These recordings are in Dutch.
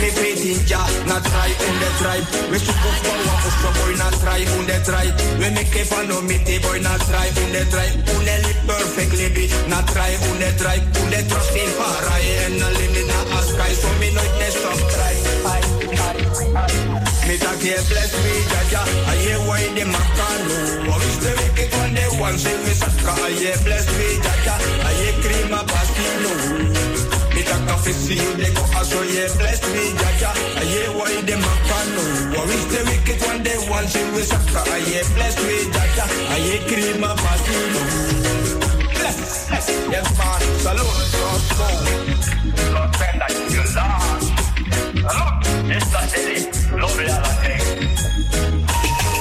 Me in Jah, not try in the tribe. We support power of the boy, not try on the tribe. We make a fan of me, boy, not try on the tribe. Une live perfectly be, not try on the tribe. Une trust in para, and a limit na askai. So me nooit net stop try. Me tak je bless me, Jaja. I hear why the makano. What is the wicked one, they want say me saka. I hear bless me, Jaja. I hear cream a pastino. See you, they go me. I why them is the wicked one we saka. I hear bless me. I cream yes man. Salute. Lord, I you. Love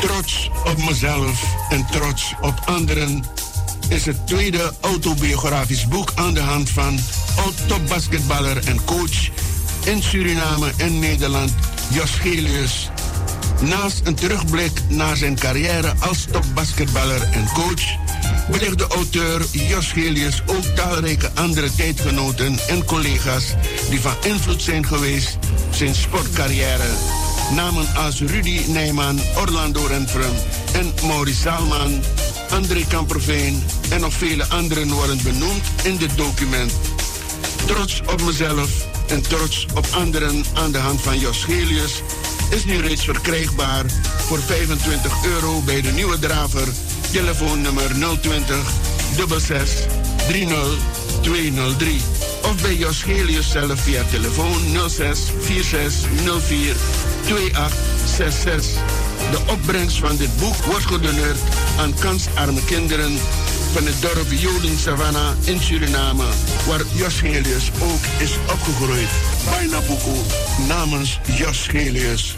Trots op mezelf en trots op anderen is het tweede autobiografisch boek aan de hand van oud-topbasketballer en coach in Suriname en Nederland, Jos Gelius. Naast een terugblik naar zijn carrière als topbasketballer en coach, belegt de auteur Jos Gelius ook talrijke andere tijdgenoten en collega's die van invloed zijn geweest zijn sportcarrière. Namen als Rudy Nijman, Orlando Renfrum en Maurice Salman, André Kamperveen en nog vele anderen worden benoemd in dit document trots op mezelf en trots op anderen aan de hand van Jos Gelius is nu reeds verkrijgbaar voor 25 euro bij de nieuwe draver. Telefoonnummer 020 66 30 203. Of bij Jos Gelius zelf via telefoon 06 46 04 2866. De opbrengst van dit boek wordt gedoneerd aan kansarme kinderen van het dorp Joling Savannah in Suriname, waar Jos Gelius ook is opgegroeid. Bijna Boeko namens Jos Gelius.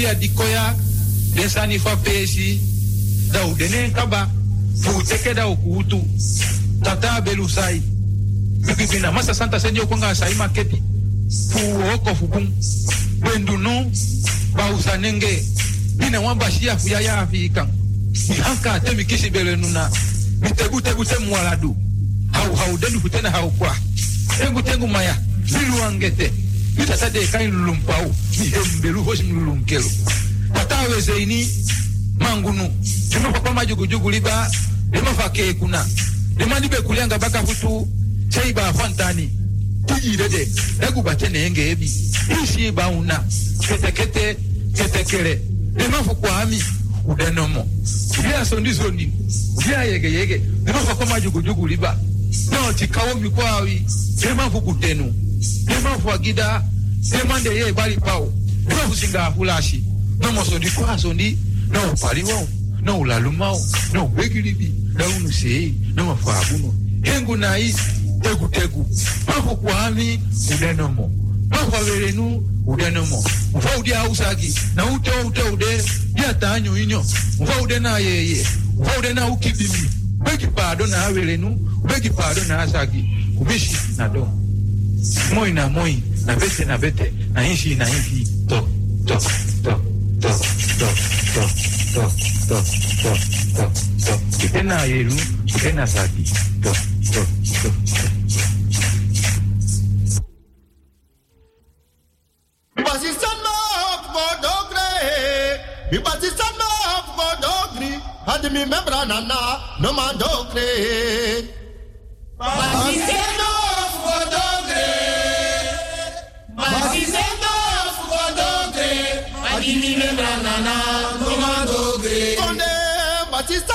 Dia dikoya desani fa pesi. Da u denen kaba fu teke da ukutu tata belusai bibina masa santa senjo kwanga sai maketi. Fu oko fu bendu no ba usanenge bina wamba shia fu yaya ya afikan mi hanka te mi kisi bele nuna. Mi tebu tebu te mwaladu hau hau denu futena hau kwa. Tengu tengu maya. Bilu angete Ni tata de kan ilulum pao, ni hembelu hoshi mlulum kelo. Tata weze ini mangunu. Chino kwa kwa jugu jugu liba, lema fake kuna. Lema libe kulianga baka hutu, chai ba fantani. Tuji dede, lagu batene enge ebi. Ishi ba una, kete kete, kete kere. Lema fukwa ami, udenomo. Ulia sondi sondi, ulia yege yege. Lema kwa kwa jugu jugu liba. Nao chikawo mikwawi, lema fukutenu. neman fwa gida, neman deye e bali pa ou, nou fusinga hulashi, nou monsondi kwa sondi, nou pali wou, nou laluma ou, nou begilibi, nou nusei, nou fwa abuno. Hengu na i, tegu tegu, mafo kwa ami, udenomo. Mafo avere nou, udenomo. Mfa udi a usagi, na ute ute ude, yata anyo inyo, mfa ude na yeye, mfa ude na ukibimi. Beki pado na avere nou, beki pado na asagi, kubishi na don. Moi na moi na bete na bete na inshi na inshi to to to to to to to to to to to kitena yeru kitena sagi to to to Basisano kodogre, mi basisano kodogri, hadi mi membra nana no mandogre. Basisano kodogre, basisano kodogre, hadi mi membra nana no mandogre. Konde basisano Batista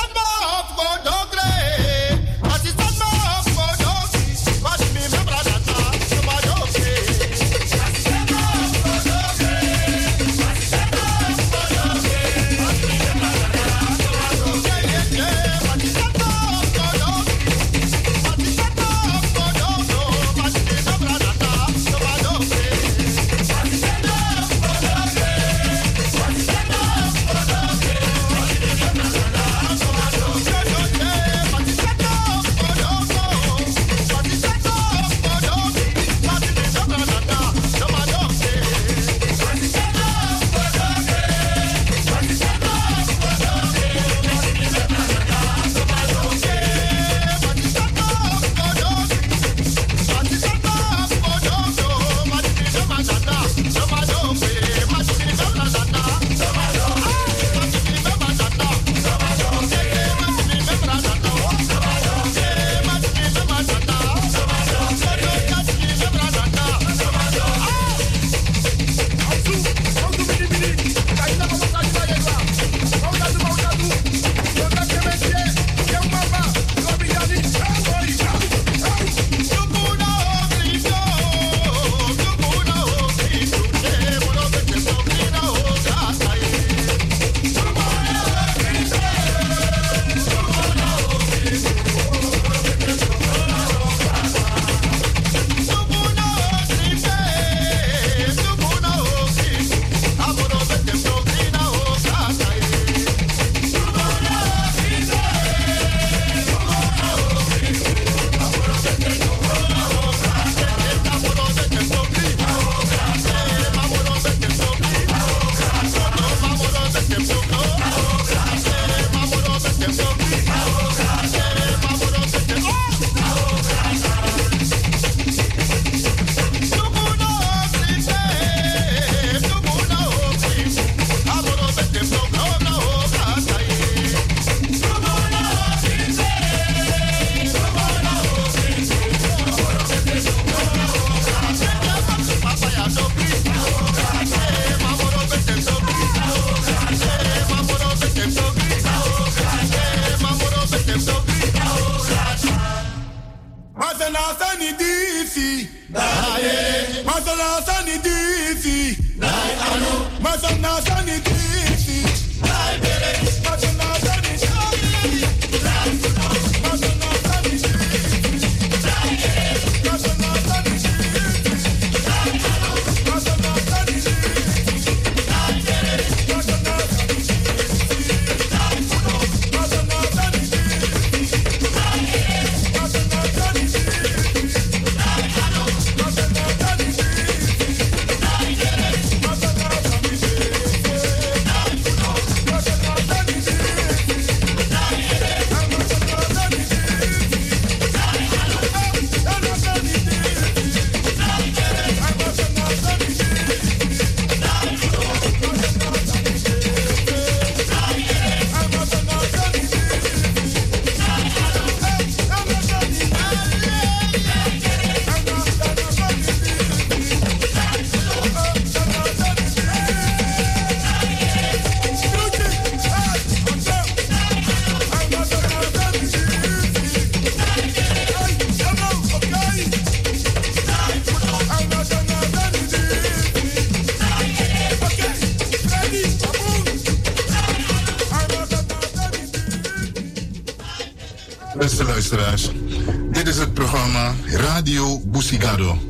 Claro.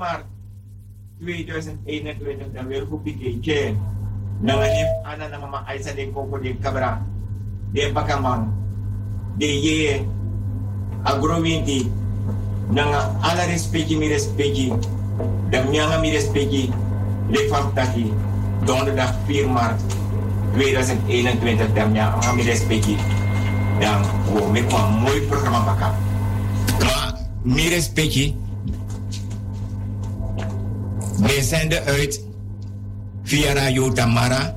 Maart 2021, dan weer goed piketje. Nanganip ana na mama Aisa de koko de kabra, de bakamang, de ye, agrowinti, nanga ala respecti mi respecti, dan nyanga mi respecti, le famtaki, donderdag 4 maart 2021, dan nyanga mi dan wo me kwa mooi programma bakam. Maar we zenden uit via Radio Tamara.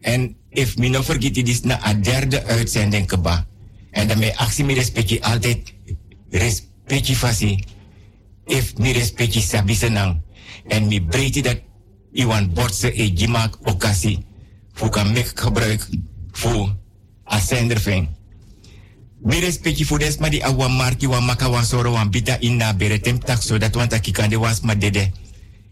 En if me no vergeet, dit is na een derde uitzending keba. En daarmee actie mi respecti altijd respecti fasi. If mi respecti sabi senang. En mi breedte dat iwan bordse e gimak okasi. Voor kan mek gebruik voor a zender ving. Mi respecti voor des maar die awa marki wa maka wan soro wan bita inna bere tem tak so dat wan takikande was ma dede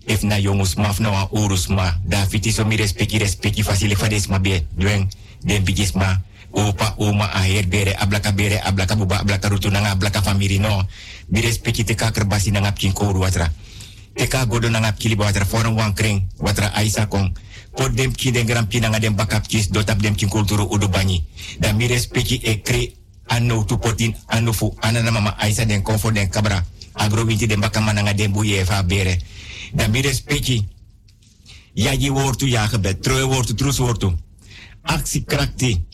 if na jongens maf na urus ma da fiti so mi respecti respecti fasile fades ma be dwen den bigis ma opa oma aher bere ablaka bere ablaka buba ablaka rutu nanga ablaka famiri no. Mi respecti te kerbasi nanga watra. Te ka godo nanga pkili watra forum wan watra aisa kong. Por dem ki den gram dem bakap kis dotap dem kin kulturu udu banyi. Da mi respecti e kre tu potin anno fu anana mama aisa den konfo den kabra. Agro winti den bakama nanga den buye fa bere dan mi respecti. Ja, je woord gebed. True woord, troes woord. Krakti.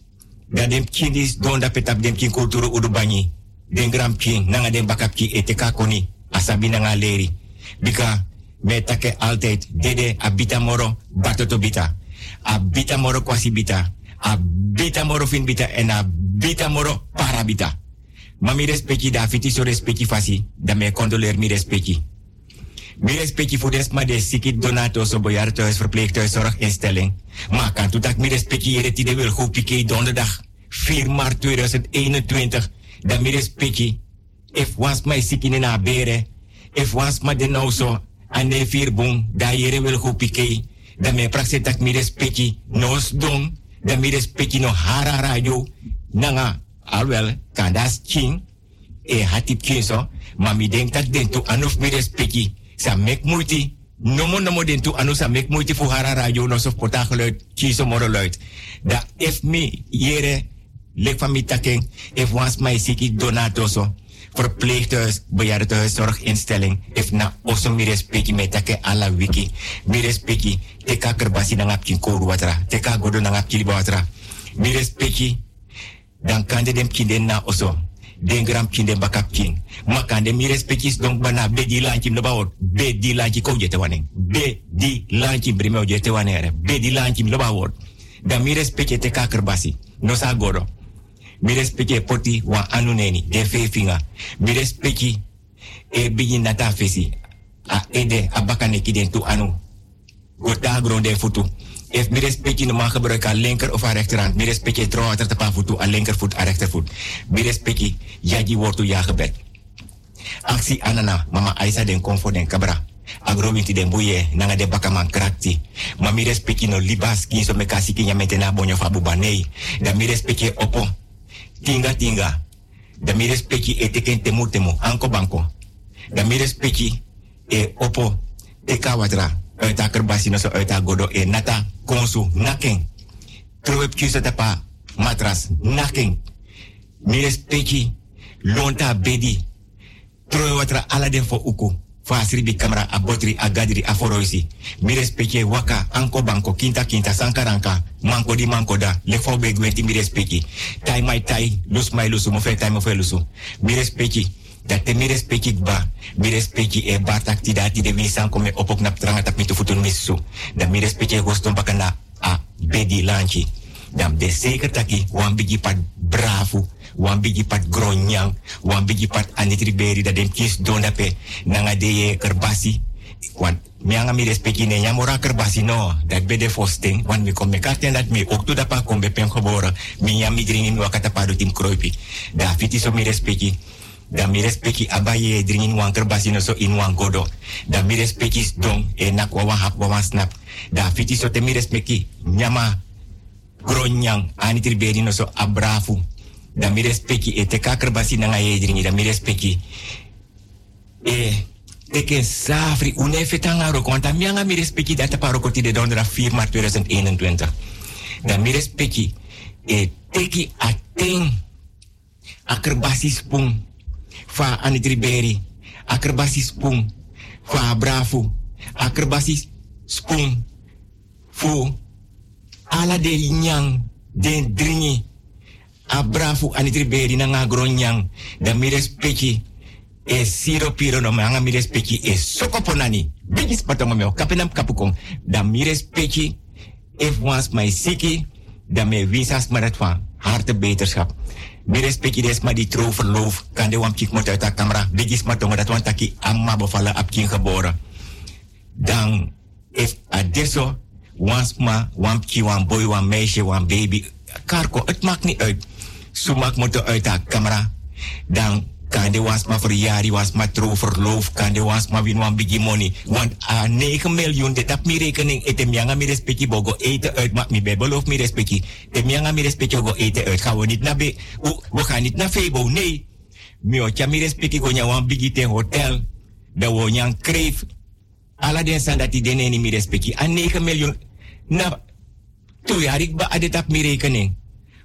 Dan dem kindis don da dem kin kulturu udubani. Den gram king, nanga den bakapki eteka koni. Asabi nanga leri. Bika, me take altijd dede abita moro batoto bita. Abita moro kwasi bita. Abita moro fin bita en abita moro para bita. Ma mi respecti da fiti so respecti fasi. Da me condoleer mi respecti. Mi respecti voor desma de sikit donato so bejaardentehuis, verpleeghuis, zorginstelling. Maar kan toen dat mi respecti hier idee wil goed piqué donderdag 4 maart 2021. Dat mi respecti. If was my sikin in a bere. If was ma de nou so. En de vier boom. Dat hier wil goed piqué. Dat mi praxis dat mi respecti. Nos don. Dat mi respecti no hara radio. Nanga. Alwel. Kan dat king. E hatip king so. Maar mi denk dat den to anof mi respecti sa mek moeite. Nomo nomo den tu anu sa mek moeite voor radio no sof pota geluid, moro luid. Da if me jere lek van mi taking, if wans mij siki donato so. Verpleeghuis, bejaardenhuis, zorginstelling. If na oso mi respecti me take ala wiki. Mi respecti, teka kerbasi na koru watra. Teka godo watra. Mi respecti, dan kande dem kinden na oso den gram kin den bakap kin makan de mi respectis donc bana be di lanchi no bawot be di lanchi ko jete wanen be di lanchi brime o jete wanere be di bawot da mi respecte te kaker basi. No sa godo. Mi poti wa anu neni de fe finga. Mi e bigi nata fesi. A ede a bakane ki den tu anu. Gota gronde futu if mi respecti no ma gebruik aan linker of aan rechterhand. Mi respecti trouw achter te voet aan linkervoet aan rechtervoet. Mi respecti yaji wortu ja gebed. Aksi anana mama Aisa den konfo den kabra. Agro winti den buye nanga de bakaman krakti. Ma mi respecti no libas kin so me kasi kin ya metena bonyo fa bubanei. Da mi respecti opo. Tinga tinga. Da mi respecti eteken temu temu anko banko. Da mi respecti e opo teka watra uit haar kerbasi no so uit haar godo e nata konsu naking. Troep kisa tapa matras naking. Mire speki lonta bedi. Troe watra ala den fo uku. Fa asri bi kamera a botri a gadri a foroisi. Mire speki waka anko banko kinta kinta sankaranka. Manko di manko da. Le fo be gwenti mire speki. Tai mai tai lus mai lusu mo fe tai mo lusu. Mire speki dat te mi respecti ba mi respecti e batak ti dati de wisan kome opok na tranga tak mi futun misu da mi respecti e goston bakana a bedi lanchi dam de zeker taki wan bigi pat brafu wan bigi pat gronyang, wan bigi pat anitriberi da dem kis donape, nanga de kerbasi. Want mianga mi respecti ne nyamora kerbasi no, dat be de fosting, want mi kom me katen dat mi ook to da pa kom be pen mi nyam mi dringin wakata padu tim kroipi. Da fiti so mi respecti, da mi respecti abaye dringin wan kerbasi no so in wan godo. Da mi respecti dong e nak wawan hap wawan snap. Da fiti so te mi nyama gronyang ani triberi no so abrafu da mi respecti e te kakar basi nanga ye da mi respecti e teken safri une fetanga ro kwanta mianga mi respecti data paro koti de dondra 4 maart 2021 da mi respecti e teki ateng akrbasi spung fa ani triberi akrbasi spung fa brafu akrbasi spung fu. Ala de nyang. Den dringi. Abrafu anitriberi na nga gronyang da mi respecti. E siro piro no manga mi respecti. E sokoponani bigis patongo meo. Kapenam kapukong. Da mi respecti. If once my siki. Da me visas maratwa harte beterschap mi respecti ma di trouw kan de wam kik mot uit de camera bigis matongo dat wan taki amma bevallen ap kin geboren dan if adesso Wans ma, wan pki, wan boy, wan meisje, wan baby. Karko, het maakt niet uit. Zo maakt moeten uit haar camera. Dan kan de wans maar verjari, wans maar trouw verloof, kan de wans maar win wan biggie money. Want a 9 miljoen, dit heb mi rekening, et mianga mi respecti bogo eten uit, maak mi bij beloof mi respecti. Te mianga mi respecti bogo eten uit. Gaan we niet naar be, we gaan niet naar Febo, nee. Mi otja mi respecti go nya wan biggie ten hotel. Da wo nyang kreef. Ala den san dat die dene ni mi respecti. A 9 miljoen, na tu yarik ba adet mi rekening.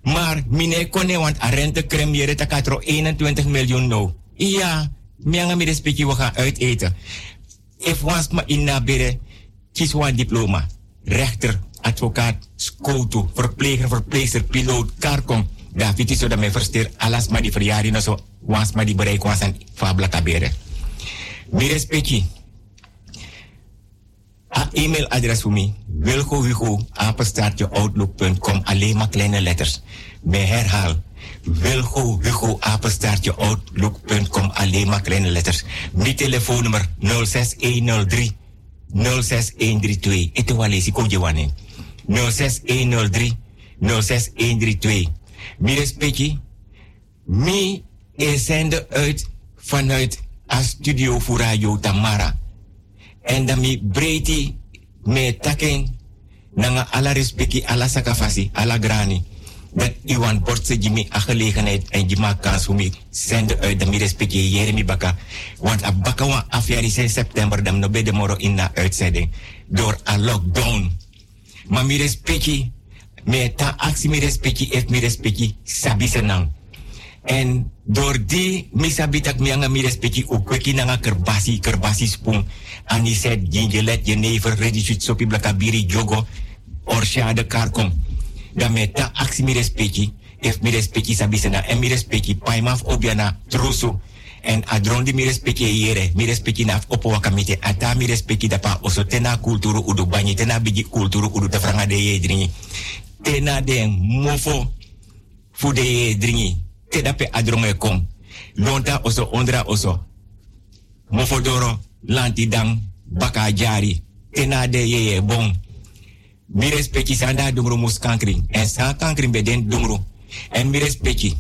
Maar mine kone want a rente krem ta katro 21 miljoen no. Iya, mianga mi respecti we gaan uiteten. If was ma inna bere, kies diploma. Rechter, advocaat, scoutu, verpleger, verpleegster, piloot, karkom. Da fiti so da me versteer alas ma di verjari no so, wans ma di bereik wans an fabla kabere. Mi respecti. A e-mailadres voor mij. Wilgo Hugo, apenstaartje outlook.com. Alleen maar kleine letters. Bij herhaal. Wilgo Hugo, apenstaartje outlook.com. Alleen maar kleine letters. Mijn telefoonnummer 06103 06132. Ito wale si ko jawanin. 06103 06132. Mi respecti. Mi is zende uit vanuit a studio voor Radio Tamara. En dan mi breiti me taken nanga ala respecti ala sakafasi ala grani. Dat iwan bordse jimi a gelegenheid en jima kans voor me zenden uit de mi respecti Jeremy Baka. Want a baka wan afjari 6 september dan no be de moro in na uitzending. Door a lockdown. Maar mi respecti me ta actie mi respecti ef mi respecti sabi senang. En door die misabitak mianga mi respecti ukweki nanga kerbasi kerbasi spung. Aniset gingelet jenever ready sweet sopi blakabiri jogo. Orsha de karkom da meta aksi mi respecti if mi respecti sabisena en mi respecti paimaf obiana trusu. En adrondi mi respecti yere mi respecti na opo wakamite. Ata mi respecti dapa oso tena kulturu udu banyi tena bigi kulturu udu tafranga de ye tena den mofo fu de ye dringi te dape adronge kom. Oso ondra oso. Mofo doro lanti dang baka jari. Tena de ye bon. Mi respecti sanda dumru mus kankring en sa kankring be den dumru. En mi respecti.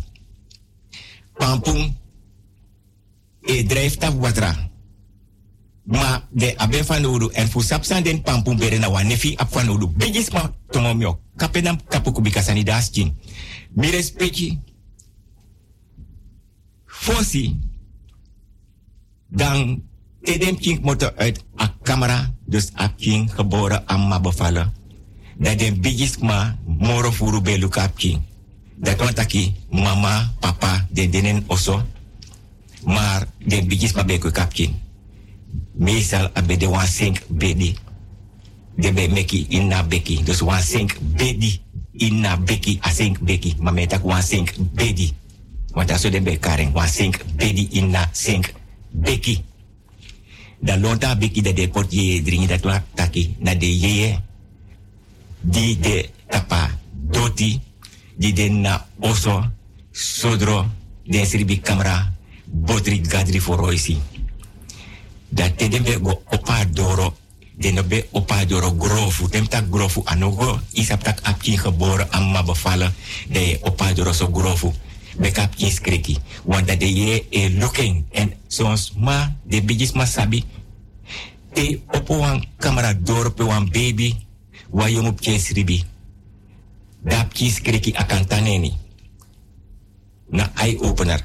Pampung e drijft af watra. Ma de abe fanudu en fu sapsan den pampung bere na wa nefi ap ma kapenam kapu kubikasani daskin mi respecti fosi dan Edem King motor uit a camera, dus a King geboren amma bevallen. Dat den bigis ma moro furu be luka King. Dat want mama, papa, den denen oso. Maar den bigis ma be kap King. Meestal abe de wan sink bedi. De be meki inna beki. Dus wan sink bedi inna beki a sink beki. Maar metak wan sink bedi. Want aso den be karen wan sink bedi inna sink beki da lonta beki de port ye dringi da twa taki na de ye di de tapa doti. Di de na oso sodro. Den sribi camera botri gadri for roisi dat te den be go opa doro. Den no be opa doro grofu. Dem tak grofu anogo isap tak apkin geboren amma bevallen de opa doro so grofu be kap skreki want dat de ye e looking. En soms ma de bigis ma sabi te opo wan doro pe wan baby. Wa yom op sribi dap skreki akantaneni na eye opener.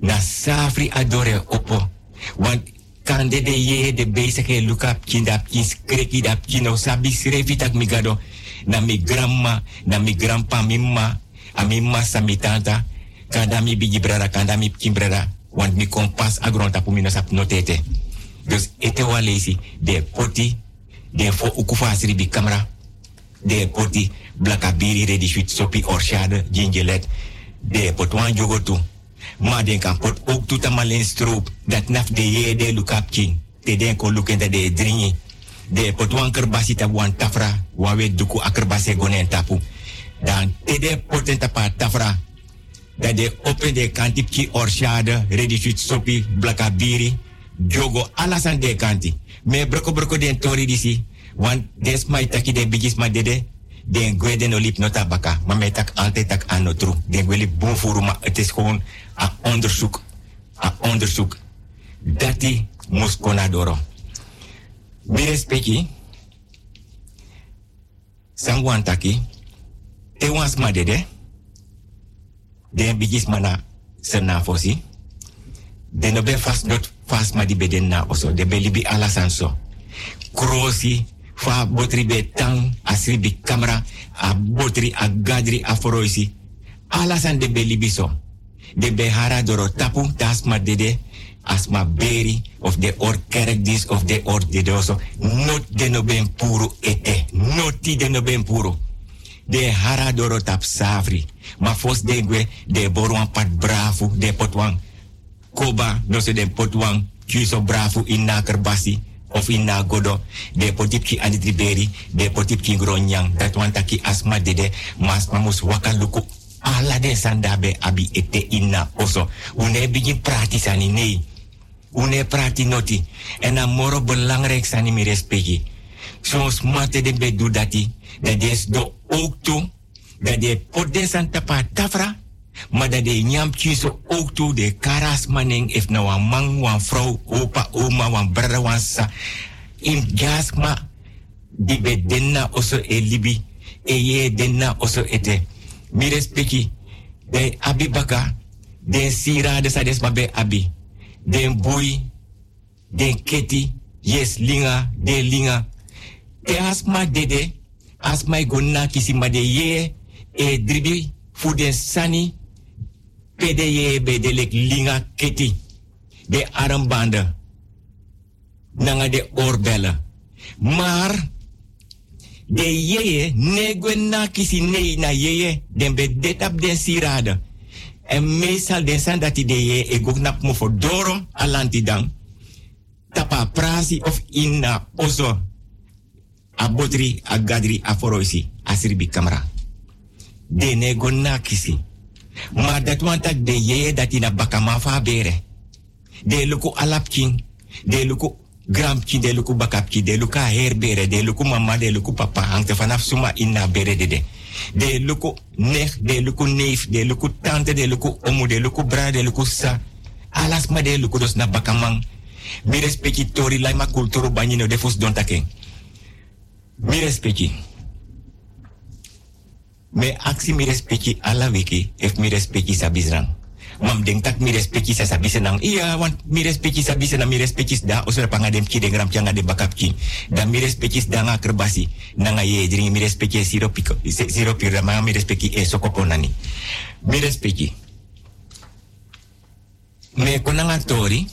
Na safri adore opo. Want kan de de ye de bezige look up kin dap kin skreki dap kin no sabi srefi tak migado na mi grandma na mi grandpa mi ma a mi masa mi tanta kanda mi bigi brada kanda mi kin brada want mi kompas agron tapu mi no sap notete dus ete wa lesi de poti de fo ukufa asiri bi camera de poti blaka biri ready shoot sopi orshade gingelet de pot wan jogo tu ma den kan pot ook tu tamalen stroop. Dat naf de ye de look up king. Te den ko in de dringi. De pot wan kerbasi ta wan tafra. Wawe duku akerbase gonen tapu dan te de poten tapa tafra dat de open de kanti ki orshade ready shoot sopi blaka biri jogo alasan de kanti. Me broko broko den tori disi want des mai taki de bigis ma dede den gwe den olip nota baka. Maar mij tak altijd tak aan tru. Den gwe lip boom voor maar het is gewoon een onderzoek een onderzoek. Dat die moest mire speki sangwan taki te wans ma dede den bigis mana sena fosi den no ben fast not fast ma di beden na oso de be libi alasan so. Krosi fa botri be tang asri bi kamera a botri a gadri a foroisi alasan de be libi so de eh? eh, be hara doro tapu tasma dede asma beri of de or dis of de or de doso not de no ben puro ete noti de no ben puro de hara tap savri. Ma fos de gwe de borwan pat bravo de potwang. Koba no se de potwang kiso bravo in na kerbasi of in na godo. De potip ki andi triberi de potip ki gronyang dat wan taki asma dede mas mamus waka ala de sandabe abi ete inna oso. Une begin prati sani nei. Une prati noti. En a moro belangrijk sani mi so smarte de dati. Dat des do ook toe dat de pot de santa pa tafra. Maar dat de nyam so ook de karas maning if na wan man wan vrouw opa oma wan brada wan sa. In gas ma di be denna oso e libi. E ye denna oso ete mi respecti de abi baka den sira de sa des ma be abi. Den bui den keti yes linga de linga e asma dede asma gonna kisi ma de ye e dribi fu den sani pede ye be de lek linga keti de armbanden nanga de oorbellen. Maar de yeye negwe na kisi nei na yeye den be detap den sirade en meestal den san dat de ye e gok mo for doro alanti dan tapa prasi of inna oso a botri a gadri a foroisi asiribi kamera de nego na kisi maar dat dat de ye dat in a bakama fa bere de luku alapkin de luku gramkin de luku de luku herbere de luku mama de papa er vanaf suma inna bere de de de luku nech de luku neef de luku tante de luku omu de luku bra de luku sa alas ma de luku dos na bakamang mi respecti tori lai ma kulturu banyino de fus don taken mi respecti me aksi mi respecti ala wiki if mi respecti sabisrang mam deng tak mi respecti sa sabisenang iya wan mi respecti sabisenang mi respecti da osura pangadem ki de bakap ki. Da mi respecti da nga kerbasi. Nanga ye jering mi respecti siro piko siro pira ma mi respecti e sokoko nani mi respecti me konanga tori.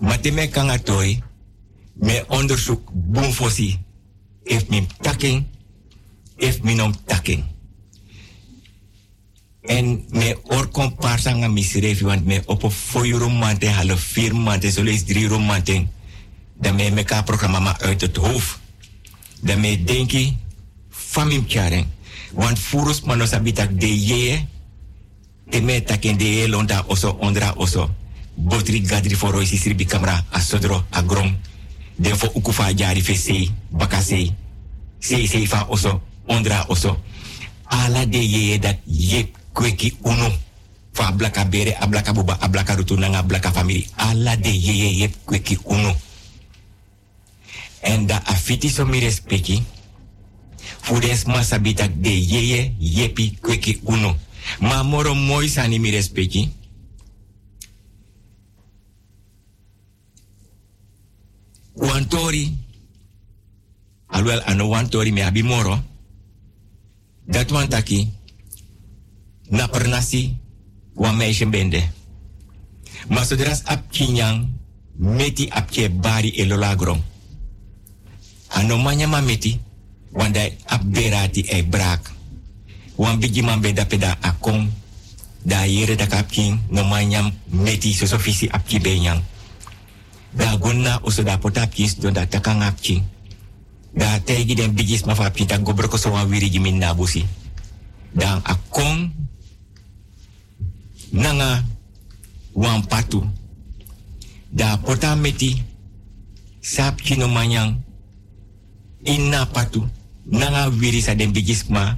Mate me kanga tori. Me onderzoek boomfosi if mi taking if mi nom taking en me or komparsa nga misrefi want me op four romante half vier maanden zo lees drie romanten dan me me ka programma maar uit het hoofd. Dan me denki famim kjaren. Want furus manos habitak de ye Teme takende londa oso ondra oso. Botri gadri foro isi sirbi kamera asodro Defo ukufa jari fe sei, baka sei. Sei sei fa oso, ondra oso. Ala de ye dat ye kweki uno. Fa blaka bere, ablaka buba, ablaka rutu. Ala de ye ye kweki uno. En da afiti so mi respecti. Fudes masabita de ye ye yepi kweki uno. Ma moro moi sani mi Wantori. Alwel ano wantori me abi moro. Dat wantaki. Na pernasi. Wan meisje bende. Ap kinyang. Meti ap ke bari elolagrom. Ano manya ma meti. Wanda ap berati e brak. Wan bigi man peda akong. Da yere da. No manya meti so sofisi ap ki benyang. Da gonna oso da potapkis don da takang ap king. Da tegi den bigis ma fa pinta gobro ko so wan wiri jimin nabusi. Dan akong nanga wan patu. Da pota meti sap kino manyang inna patu nanga wiri sa den bigis ma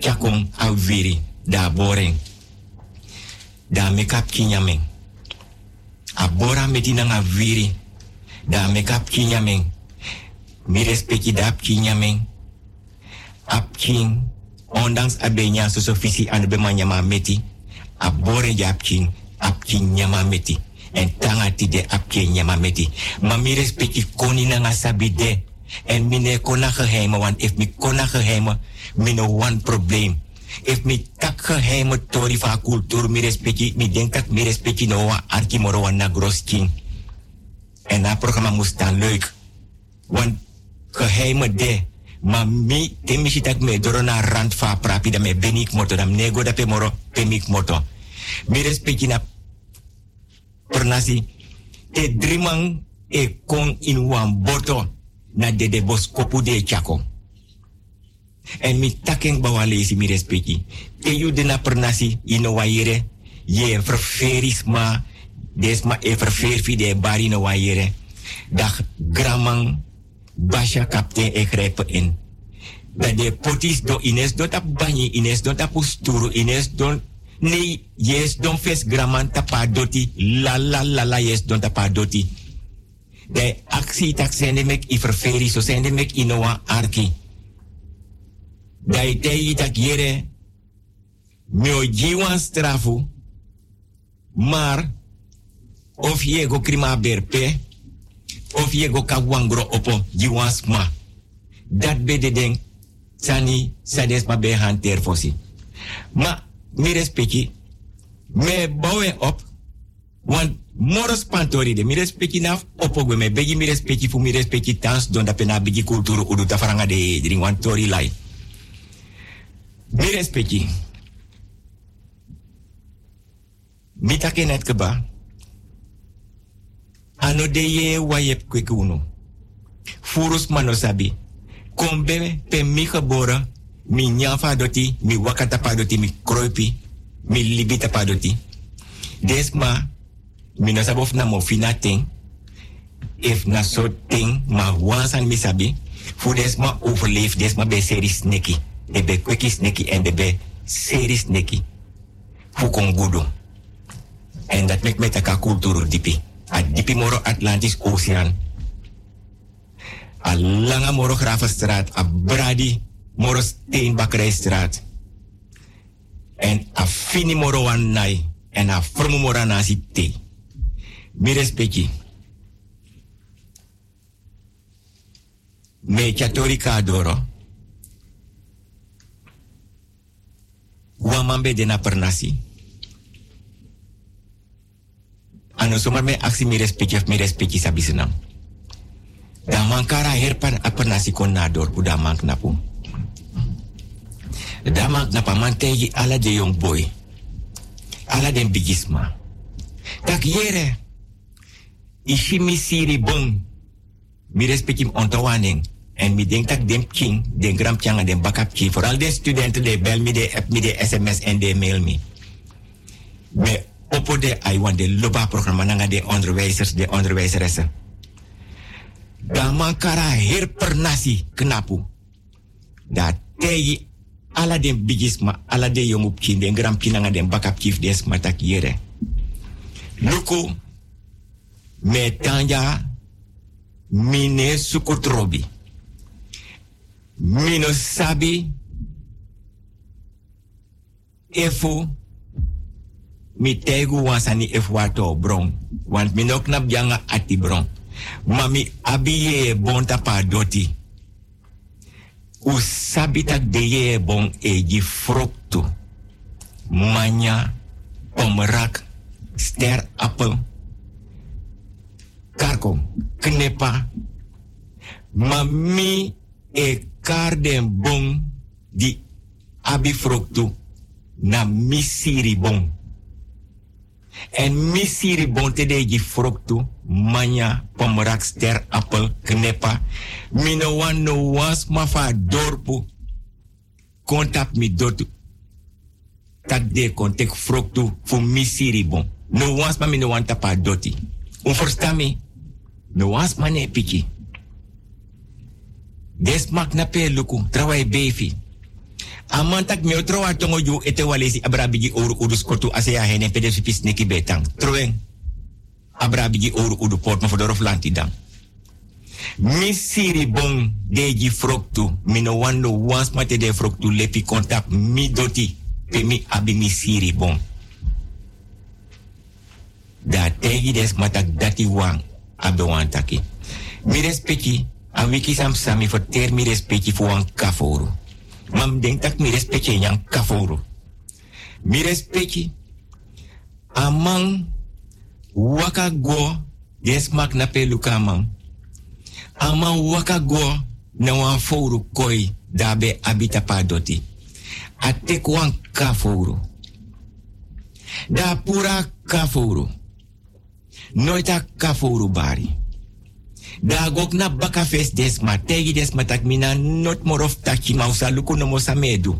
chakong a wiri da boreng. Da make up kinyameng. A bora meti nanga wiri da make up kinyameng. Mi respecti da ap kinyameng. Ap king ondanks abenya so so fisi an be manyama meti. A bore ja ap king ap king nyama meti. En tanga ti de ap king nyama meti. Ma mi respecti koni nanga sabi de. En mine kona geheimen, want if mi kona geheimen, mine one probleem. If mi tak geheimen tori van cultuur, mi respecti, mi denk dat mi respecti no wa arki moro wa na gros king. En dat programma moest dan leuk. Want geheimen de, ma mi, te mi tak me doro na fa prapi da me benik moto, da nego da pe moro pemik moto. Mi respecti na pernasi, te drimang e kon in wan boto na de de bos kopu de chako. En mi taking bawalesi mi respecti. Te yu de na pernasi ino waire, ye verferis ma, desma e verferfi de bari no waire. Dag gramang basha kapten e grijpen in. Dat de potis do ines do tap banyi, ines do tap usturu, ines don Nee, yes, don fes graman tapa doti. La la la la, yes, don tapa doti. De actie tak sende mek i verferi, so sende mek i noa arki. Dai tak yere, mio jiwan strafu, maar, of je go krima berpe, of je go kagwangro opo jiwan sma. Dat bede den, sani sades ma be hanter fosi. Ma, mi respecti, me bouwen op, want moros pantori de mi respecti na opogwe me begi mi respecti fu mi respecti tans don da pena begi kulturu udu ta faranga de dring wan tori lai. Mi respecti. Mi take net keba. Ano de ye wayep kweke uno. Furus mano sabi. Kombe pe mi geboren mi nyafa doti, mi wakata pa doti, mi kroipi, mi libita pa doti. Desma, mi no sabof na mo fina ting, if na so ting, ma wansan mi sabi, fu desma overleef, desma be seri sneki, de be kweki sneki en de be seri sneki. Fu kon gudu. En dat mek met taka kulturu dipi. A dipi moro Atlantis Ocean. A langa moro Gravenstraat, a bradi, moro Steenbakkerijstraat. En a fini moro wan nai. En a formu moro nasi te. Mi respecti. Me chatori kadoro. Wamambe de na pernasi. Ano somar me aksi mi respecti of mi respecti sabi senam. Da mankara herpan a pernasi kon nador ku da mank napu. Da mank napa mantegi ala de young boy. Ala den bigisma. Tak yere. Ishi mi siri bong. Mi respecti ontawaning. En mi denk dat dem king, den gram changa, den backup king. Vooral de studenten, de bel me, de app me, de sms en de mail me. Me opo de want de loba programma nanga de onderwijzers, de onderwijzeressen. Dan man kara nasi knapu. Dat tegi ala den bigis ma ala de yongu kin den gram pinanga den backup chief des matak yere. Luku me tanja mine sukutrobi. Mino sabi efu mi tegu wansani efu bron. Want mi nok ati bron. Mami abiye bon tapa doti. U sabi tak deye bon eji fruktu. Manya, pomrak, ster appel. Karko, knepa. Mami e karden bon di abi fruktu na misiri bon. En misiri bon te deji fruktu, manya, pomrak, ster, appel, knepa. Mino wan no was ma fa dorpu. Kontap mi dotu. Tak de kontek fruktu fu misiri bon. No was ma mino wan tapa doti. Un versta mi? No was ma ne piki. Des mak na pe luku, trawai befi. Amantak mi otroa tongo ju ete walesi abrabigi oru udu skotu asea hene pede fipis neki betang. Troeng. Abrabigi oru udu port ma fodorof dang. Mi siri bon deji froktu. Mi no wando wans mate de froktu lepi kontak mi doti. Pe mi abi mi siri bon. Da tegi des matak dati wang abe wan taki. Mi respecti, a wiki sam sami for ter mi respecti fu kaforu. Mam denk mi respecti yang kaforu. Mi respecti, amang waka go des mak na pe luka amang. Waka go na wan koi dabe abita doti. Atek wan kaforu. Da pura kaforu. Noita kaforu bari. Da gok na baka fes des ma tegi des ma tak mina not morof taki mausa luku no mosa medu.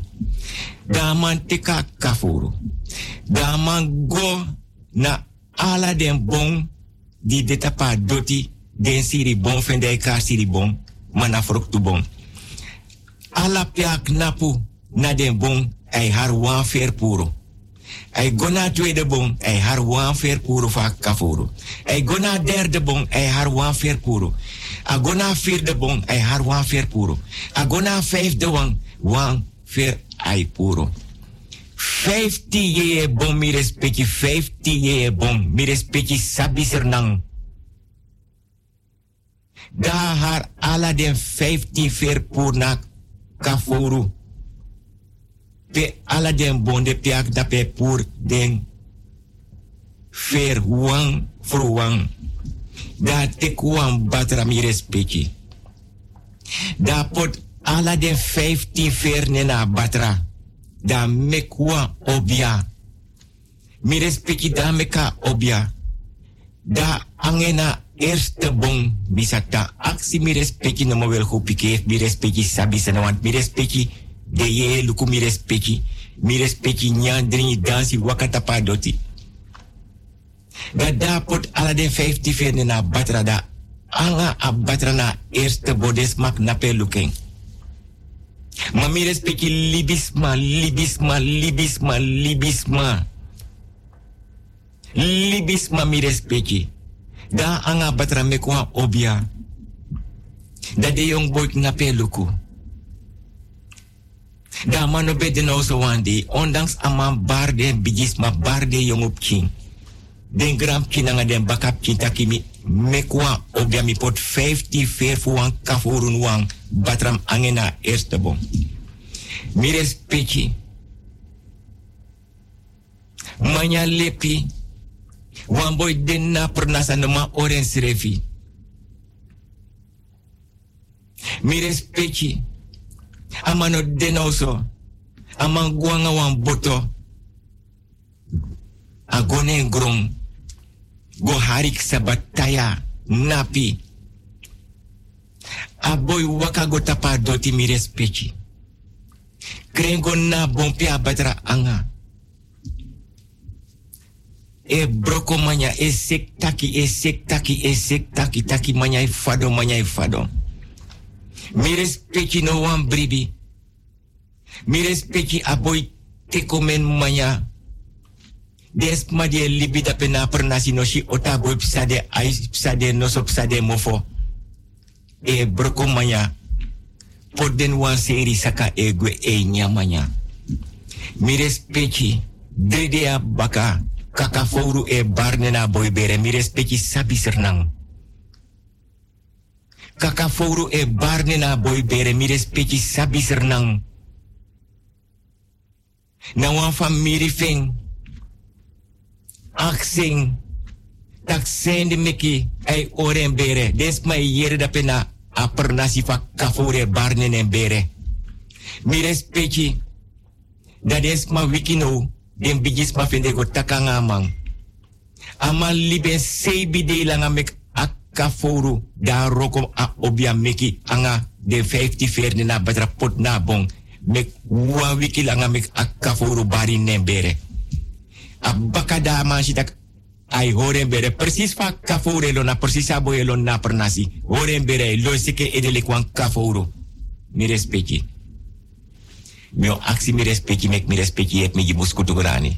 Da man teka kaforu. Da man go na ala den bon di deta pa doti den siri bon fende ka siri bon mana tu bon. Ala pia knapu na den bon ai har wan puro. Hij go naar tweede bon, hij haar wan verpuro van kaforo. Hij go naar derde bon, hij haar wan verpuro. Hij go naar vierde bon, hij haar wan verpuro. Hij go naar vijfde wan, wan ver ai puro. Vijfti je bon, mi respecti, vijfti je bon, mi respecti sabiser nang. Da haar ala den vijfti verpur na kaforo pe ala den bonde pe ak da pe pur den fer wang fru wang da te kuan batra mi da pot ala den 15 fer nena batra. Da mekwa obia. Mi respecti da meka obia. Da angena eerste bon bisata aksi mi respecti no wel hupike mi respecti want de ye luku mi respecti mi respecti nyan dansi wakata pa doti. Da da pot ala den 50 ferne na batra da anga a batra na eerste bodes mak na pe ma mi respecti libisma libisma libisma libisma. Libisma mi respecti da anga batra me kwa obia. Da de young boy na pe luku da mano bede no so wandi ondanks ama barde bigis ma barde young op king den gram kinanga den bakap kintaki mi mekwa mi pot 50 ver fu wan kafurun batram angena eerste bom. Mi respecti manya lepi. Wan boy den na pernasa nama oren srefi. Mi amano denoso aman guanga wan boto go harik sabataya napi A boy waka go tapa doti mi respecti. Krengo na bompi abatra anga. E broko manya e sek taki e taki e taki taki manya e fado manya e fado. Mi respecti no wan bribi. Mi respecti a boy teko men manya. Des ma die libi da pena per nasi no psade ai psade no so psade mofo. E broko manya. Poden wan seri saka egwe e nyamanya. Mi respecti baka kaka fouru e barne na boy bere mi respecti sabi. Kaka fouru e barne na boy bere mi respecti sabi sernang. Na wan famiri feng. Aksing. Tak sende meki ai oren bere. Des mai yere da pena a per nasi fa kafore barne ne bere. Mi respecti. Da des ma wikino den bigis ma fende go takanga mang. Ama libe seibi de langa mek akka foru da roko a obia meki anga de 50 verne na batra pot na bon mek wa wiki langa mek akka foru bari ne bere. A baka da man sitak ai bere precies fa kafore lo na precies abo lo na pernasi. Horen bere lo sike edele kwan kaforo. Mi respecti. Mio aksi mi respecti mek mi respecti et mi jibus kutugrani.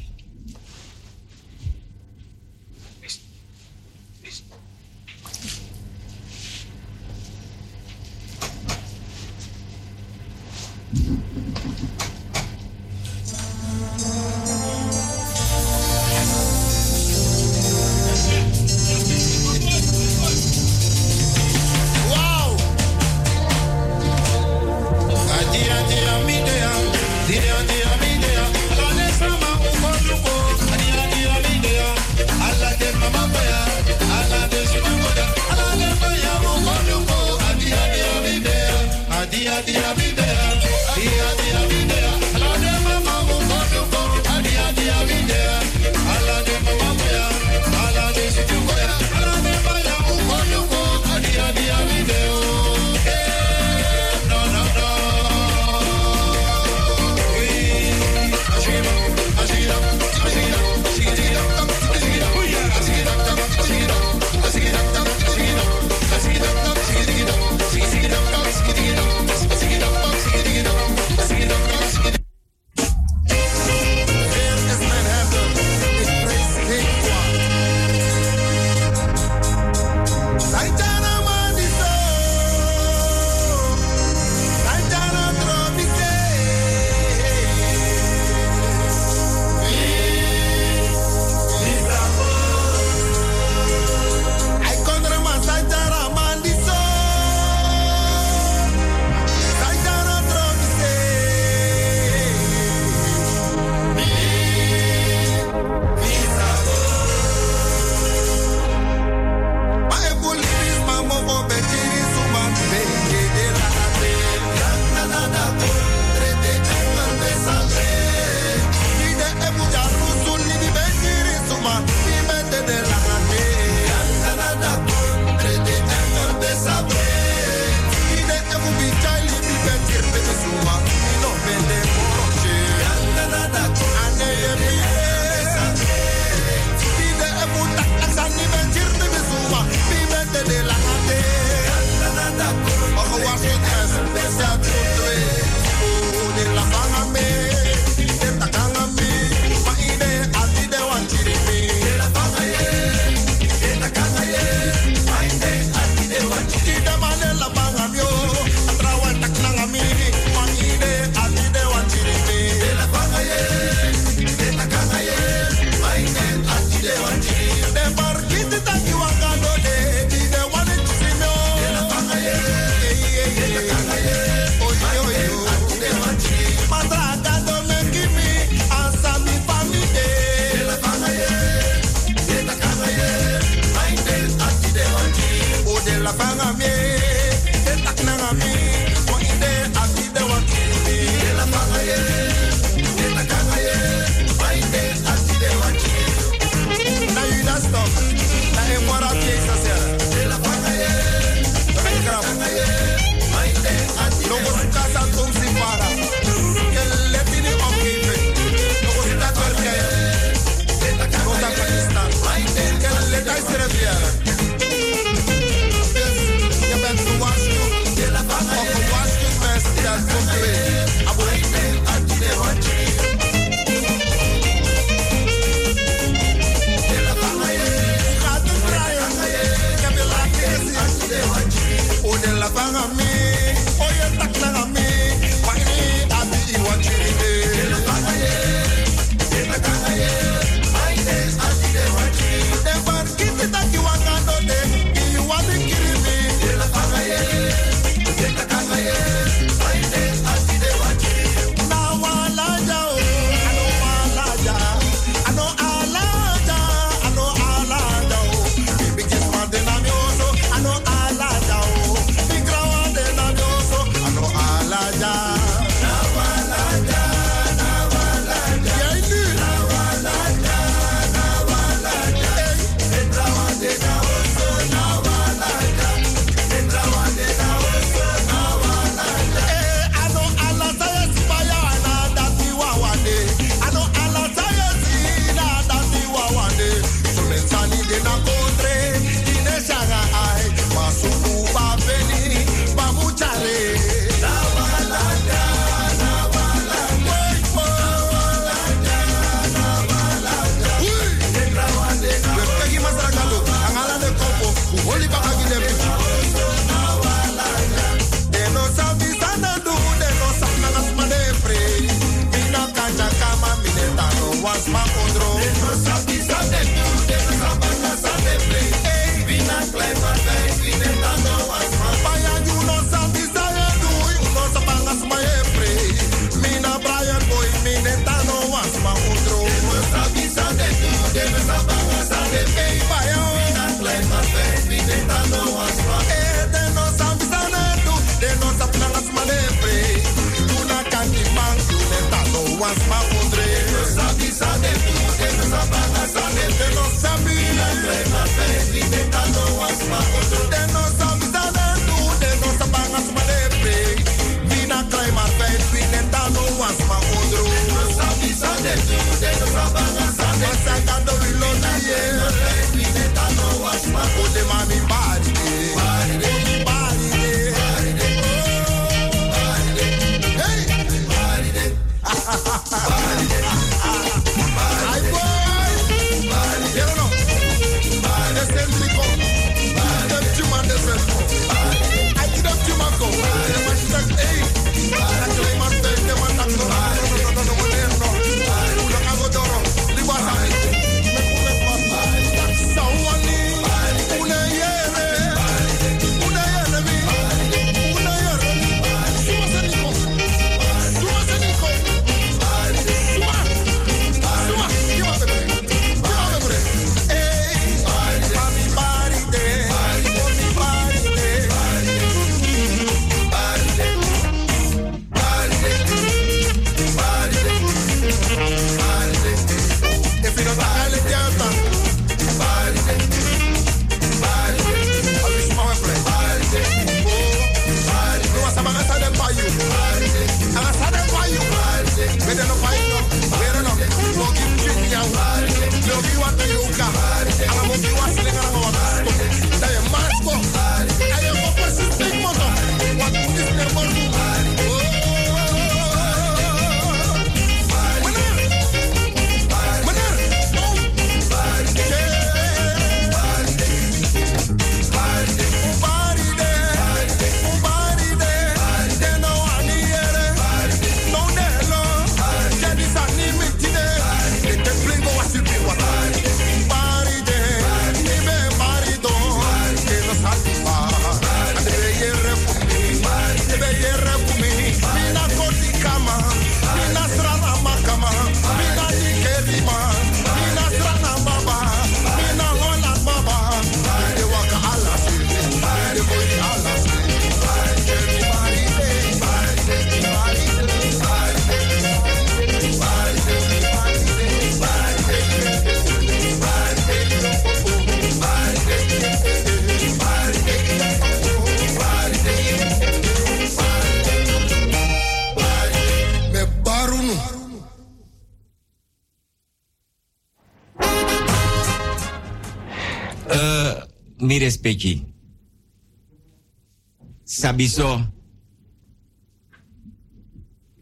Sabiso.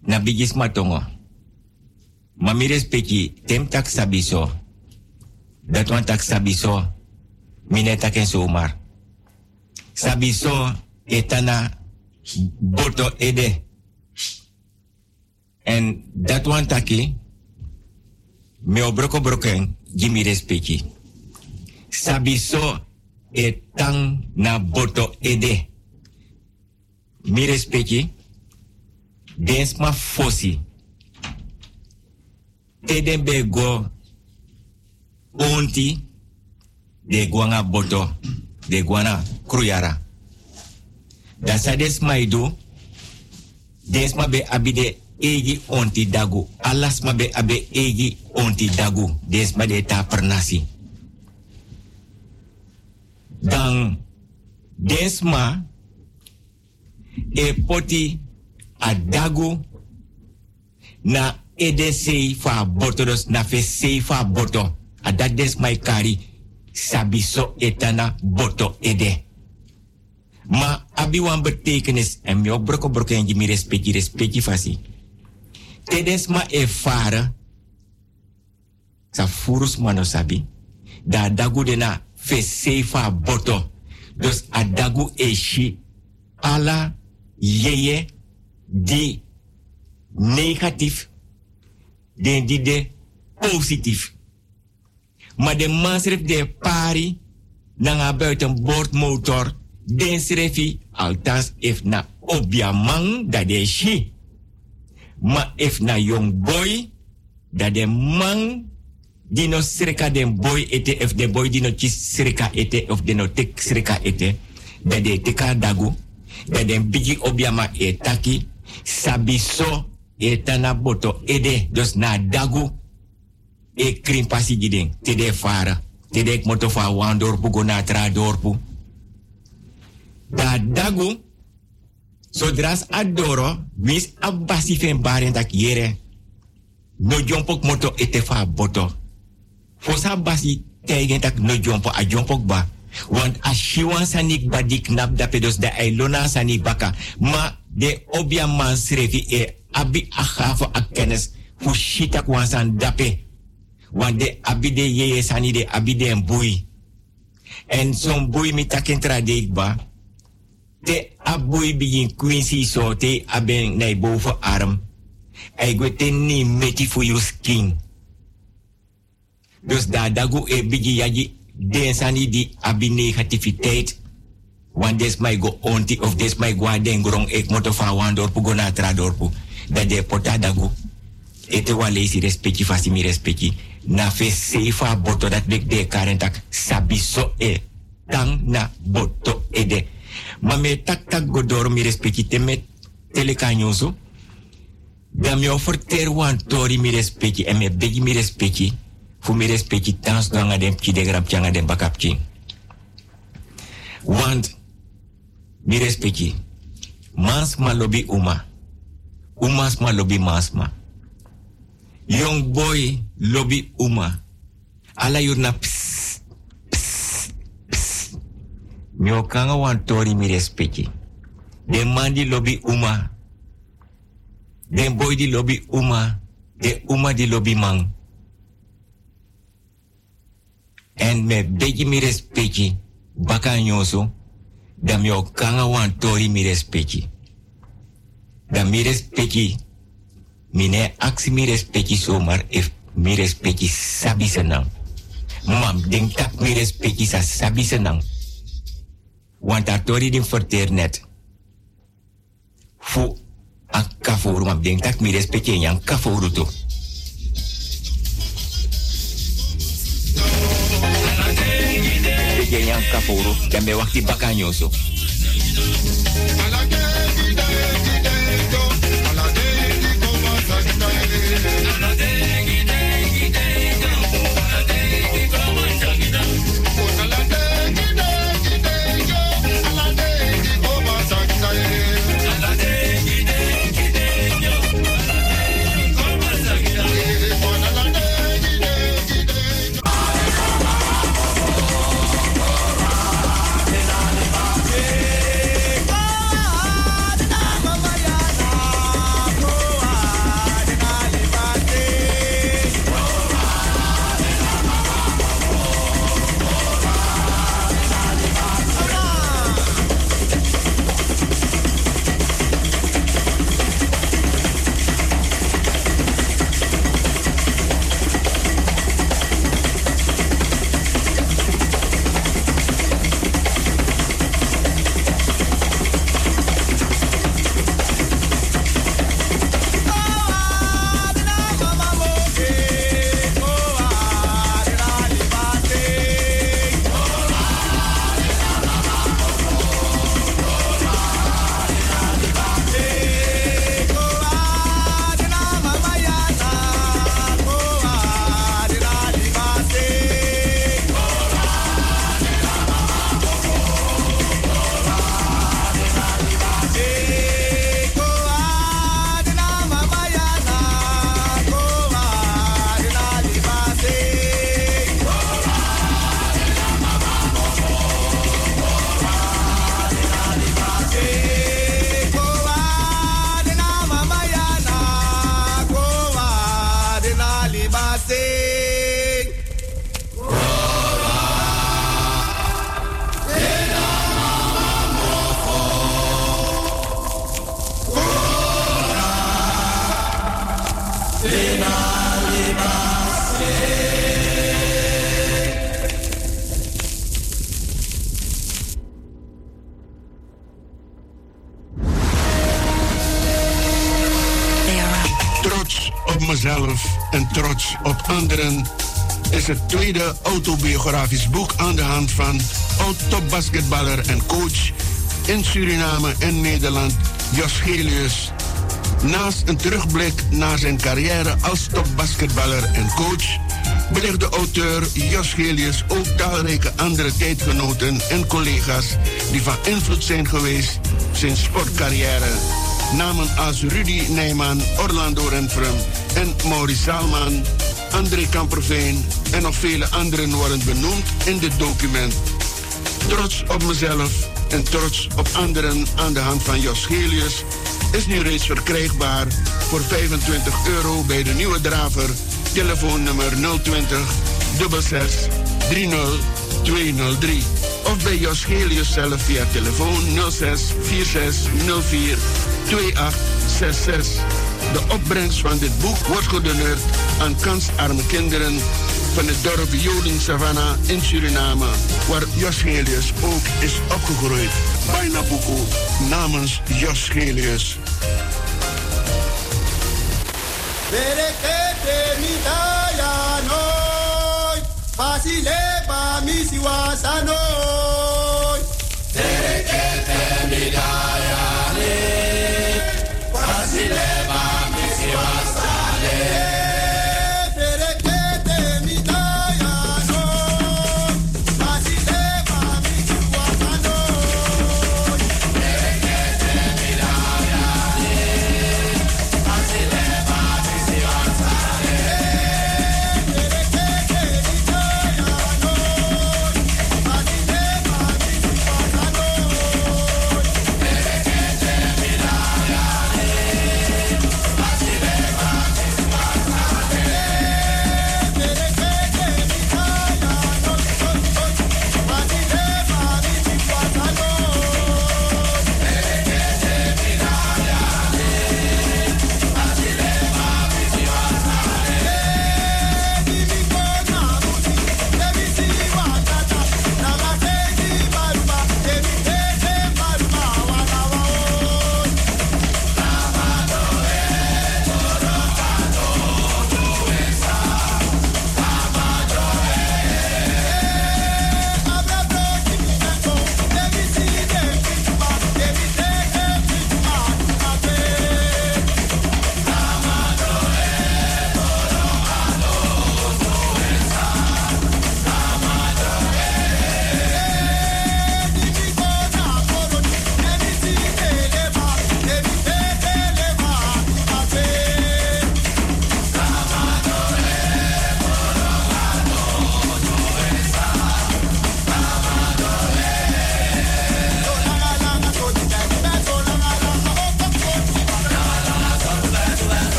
Na bigis matongo. Ma mi respecti. Tem tak sabiso. Dat tak sabiso. Mine tak zomaar. Sabiso etana boto ede. En dat wan taki. Me obroko broken. Jimi respecti. Sabiso etang na boto ede. Mi respecti. Densma fosi. Teden be go onti de guanga boto de guana kruyara. Da sa des maido des ma be abide egi onti dagu. Alas ma be abe egi onti dagu. Des ma de ta pernasi. Dan des ma e poti a na ede fa boto dos na fe fa boto. A dat des mai kari sabiso etana boto ede. Ma abi wan betekenis en mi broko broko en mi respecti respecti fasi. Tedes ma e fara sa furus mano sabi. Da dagu de na fe sefa boto. Dus a dagu e shi ala yeye di negatief den di de positief. Maar de man schreef de pari na buiten boordmotor den schreef althans if na obiamang dat de shi. Maar if na young boy dat de man die no sreka den boy ete if de boy die no chis sreka ete of de tek sreka ete. Dat de teka dagu dat den bigi obiama e taki. Sabiso etana boto ede dus na dagu e krim pasi giding te de fara. Te de moto fa go na tra dorpu da dagu sodras adoro. Wis abasi fen baren tak yere no jompok moto ete fa boto fosa basi tegen tak no jompo? A jompok ba? Want a shiwan sanik badik nap da pedos da ailona sanik baka. Ma de obia man srefi e abi a gave a kennis fu shitak wansan dape. Want de abi de yeye sani de abi de en zo'n boei mi taken tradeek ba te aboei begin quincy so te aben nei boven arm. Ei go te ni meti fu you skin dus da dagu e bigi yaji den sani di abi negativiteit want des mai go onti of des mai go den grong ek moto fa wan dorpu go na tra dorpu. Da de pota dagu ete wa leisi respecti fasi mi respecti. Na fe seifa boto dat bek de karentak sabi so e tang na boto ede ma me tak tak go doro mi respecti te me telekanyoso da mi offer ter wan tori mi respecti e me begi mi respecti fu mi respecti tans danga dem ki de grap changa dem bakap king want mi respecti mans ma lobi uma. Umas ma lobi mas ma. Young boy lobi uma. Ala yurna ps ps ps. Kanga wan tori mi respecti de mandi lobi uma. Den boy di lobi uma. De uma di lobi mang en me begi mi respecti baka nyoso. Da mio kanga wan tori mi respecti da mi respecti mine aksi mi respecti somar if mi respecti sabi mam denk tak mi respecti sa sabi senang. Tori din verteer net. Fu a kaforu mam denk tak respecti yang kaforu to Peke yang kaforu dan me wakti bakanyoso. mezelf is het tweede autobiografisch boek aan de hand van oud-topbasketballer en coach in Suriname en Nederland, Jos Gelius. Naast een terugblik naar zijn carrière als topbasketballer en coach, belegt de auteur Jos Gelius ook talrijke andere tijdgenoten en collega's die van invloed zijn geweest zijn sportcarrière. Namen als Rudy Nijman, Orlando Renfrum en Maurice Salman, André Kamperveen en nog vele anderen worden benoemd in dit document. Trots op mezelf en trots op anderen aan de hand van Jos Gelius is nu reeds verkrijgbaar voor 25 euro bij de nieuwe draver. Telefoonnummer 020 66 30 203. Of bij Jos Gelius zelf via telefoon 06 46 04 2866. De opbrengst van dit boek wordt gedoneerd aan kansarme kinderen van het dorp Joling Savannah in Suriname, waar Jos Gelius ook is opgegroeid. Bijna boeken namens Jos Gelius. Pasile pa.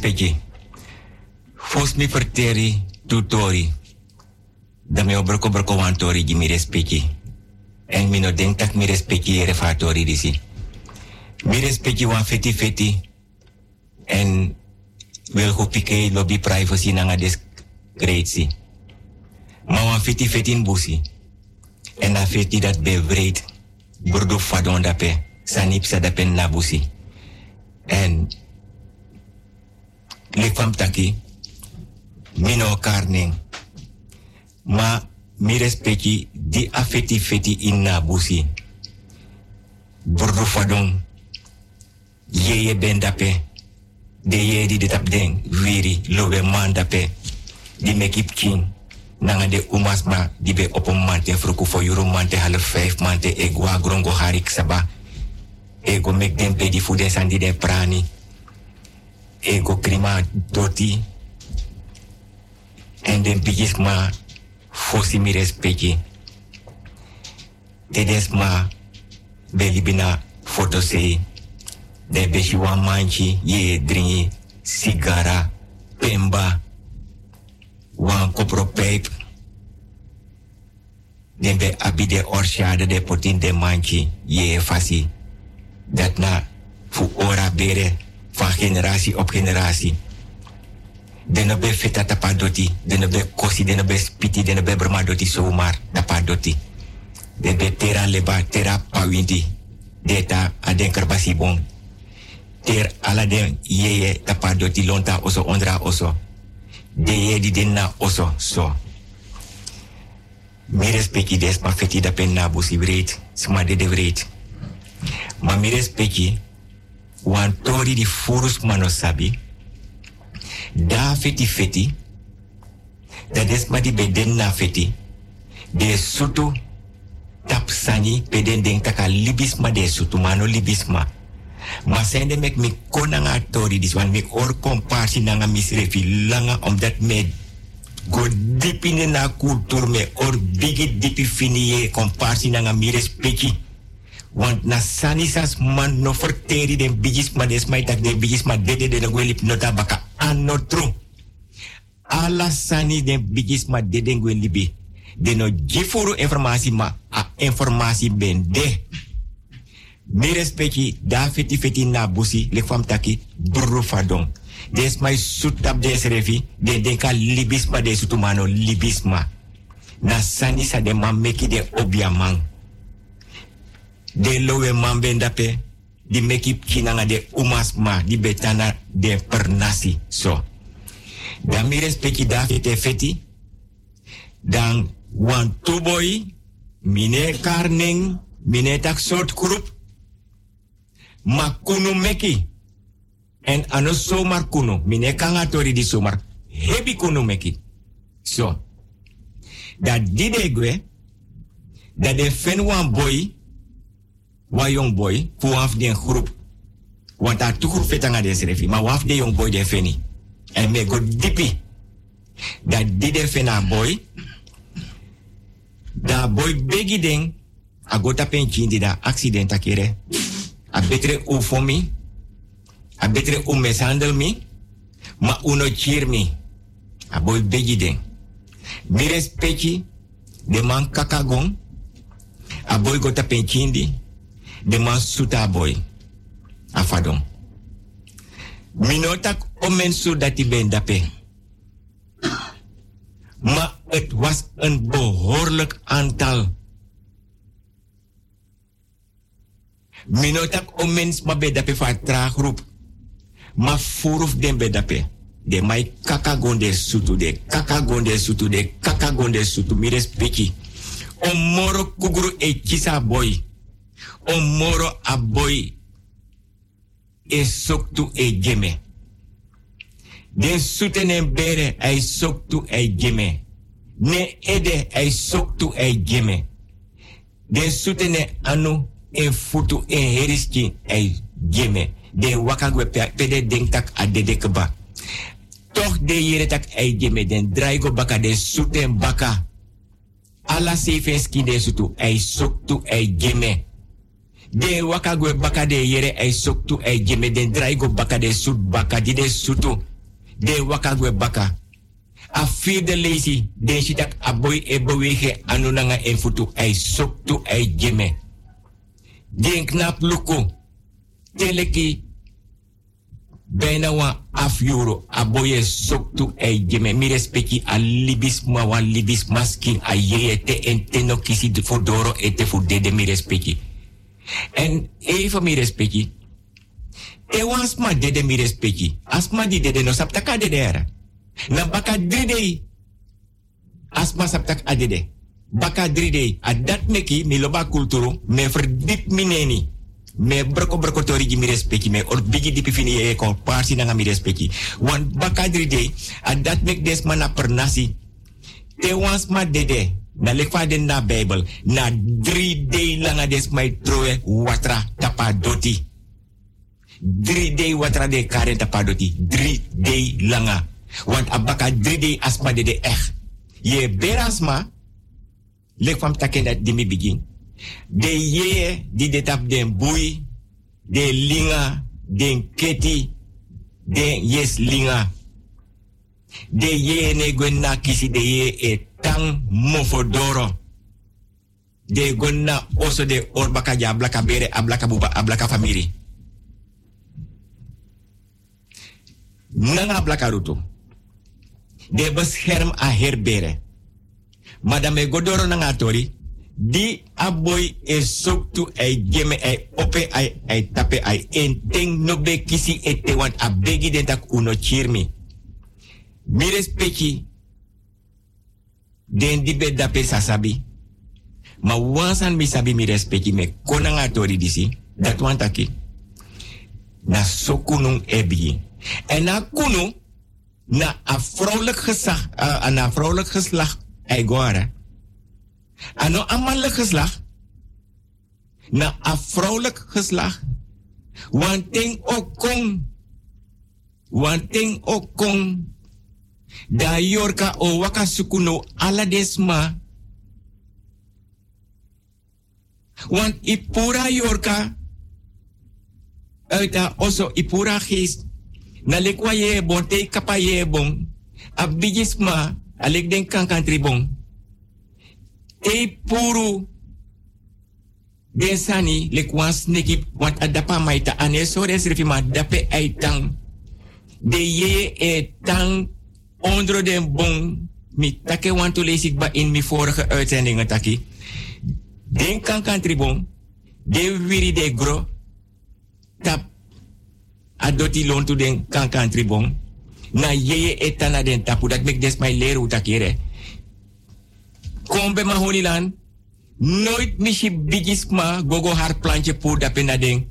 Mi respecti. Fos mi verteri tutori. Da me obroko broko wantori gi mi respecti. En mi no denk tak mi respecti refatori disi. Mi respecti wan feti feti. En wil go pike lobby privacy nanga des greatsi. Ma wan feti feti busi. En a feti dat be vreed. Burdo fadon dape. Sanip sa dape na busi. En lefam taki mino karning. Ma mi respecti di afeti feti inna busi Burdu fadon. Yeye ben dape. De ye di tap den wiri lobe man dape. Di mekip king. Nanga de umas umasma di be opo mante fruku fo yuru mante half vijf mante egwa grongo harik saba. Ego mek den pe di fude sandi den prani. Ego krima doti. En den bigis ma fosi mi respecti. Tedes ma beli bina foto sei. De beshi wa manchi ye dringi sigara pemba wan kopro pijp. Den be abi de orshade de potin de manchi ye fasi. Dat na fu ora bere van generatie op generatie. Den be tapa doti, den be kosi, den be spiti, den be broma doti zomaar tapa doti. Den be tera leba, tera pawinti. Deta aden kerbasi bon. Ter ala den yeye tapa doti lonta oso ondra oso de ye di den na oso so. Mi respecti des ma feti da pen na busi breed, sma de de breed. Ma mi respecti wan tori di furus mano sabi, da feti feti, da des ma di beden na feti, de sutu tap sani peden den taka libisma de sutu mano libisma. Maar zijn de mek mi konanga tori dis wan mi or komparsi nanga misrefi langa omdat me go dipi ne na kultur me or bigi dipi fini komparsi nanga mi. Want na sanisas man no verteri den bigis ma des mai tak den bigis ma dede de lip nota baka anotru. Ala sani den bigis ma dede libi. De no gifuru informasi ma a informasi ben de. Mi respecti da feti feti na busi le fam taki bru fadon. Des mai sutap des refi de denka libisma de sutumano libisma. Na sani sa de man meki de obiaman. De lowe man ben dape di meki kinanga de umasma di betana de pernasi so. Dan mi respecti da feti feti dan wan tuboy mine karning mine tak groep ma kunu meki. En ano somar kunu. Mine kanga tori di somar. Hebi kunu meki. So. Dat dide gwe. Dat de fen wan boy. Wa young boy. Fu waf den groep. Want daar toe groep fetanga de srefi. Maar waf de young boy de feni. En me go dipi. Dat dide fena boy. Da boy begi den. Agota penchindi da accident akere a betere u for me, a betere u mishandle me, ma uno cheer me. A boy begi den. Mi de man kakagon, a boy gota penchindi, de man suta boy. A fadon. Minotak o mensu dati ben dape. Maar het was een behoorlijk aantal. Minotak o mens ma be dape fa tra groep. Ma furuf den be dape. De mai kaka gonde sutu de kaka gonde sutu de kaka gonde sutu mi respecti. O moro kuguru e kisa boy. O moro a boy e soktu e geme. Den sutene bere ai soktu e geme. Ne ede ai soktu e geme. Den sutene anu e futu e heriski e geme. De wakagwe pede denk tak a dede keba. Toch de yere tak e geme den draigo baka de suten baka. Ala sefenski de sutu e soktu e geme. De wakagwe baka de yere e soktu e geme den draigo baka de sut baka de sutu. De wakagwe baka. A vierde lazy den shitak a boy e bewege anunanga e futu e e geme. Den knap luko. Teleki. Bijna wan af euro. A boye soktu e geme. Mi respecti a libisma wan libis maskin a yeye te en kisi de fodoro e te fudede mi respecti. En even mi respecti. E wansma dede mi respecti. Asma di dede no saptaka dede era. Na baka dride. Asma saptak adede. Baka dride. Adat meki mi loba kulturu. Me verdip mineni. Me broko broko tori mi respecti. Me or bigi di pifini e ko parsi nanga mi respecti. Wan baka dride. Adat mek des mana pernasi. Te wansma dede. Na lekwa den na Bible. Na drie day langa des mai troe watra tapa doti. Drie day watra de karen tapa doti. Drie day langa. Want abaka drie day asma de de echt. Je berasma. Lekwam taken dat di mi begin. De ye di de tap den bui. De linga. Den keti. Den yes linga. De ye ne gwen kisi de ye e mofodoro. De gonna oso de orbaka ja ablaka bere ablaka buba ablaka famiri. Ablaka ruto. De bescherm a herbere. Madame godoro nanga tori. Di aboy e soktu e geme e ope ai ai tape ai en ting no be kisi ete want a begi den tak uno chirmi. Mi respecti den di be dape sasabi. Ma wansan mi sabi mi respecti me konanga tori disi. Dat want taki. Na sokunung ebi. En na kunu na a vrouwelijk gezag, na vrouwelijk geslacht eigora. Ano a mannelijk geslacht. Na a vrouwelijk geslacht. Okong. Ting okong. Da yorka o waka sukuno ala desma. Want ipura yorka. Uit oso ipura geest. Na lekwa ye bon te kapa bon. Abijisma alek den. Te puru. Den sani lekwan want adapa maita ane so des rifima dape aitang. De ye e onder den bon. Mi take want to lees ik ba in mi vorige uitzendingen taki. Den kan country bon. De wiri de gro. Tap adoti loon to den kan country bon. Na yeye etana den tapu dat mai leren utakere. Kom bij Mahoniland. Nooit mishi bigisma gogo haar plantje pour dape na den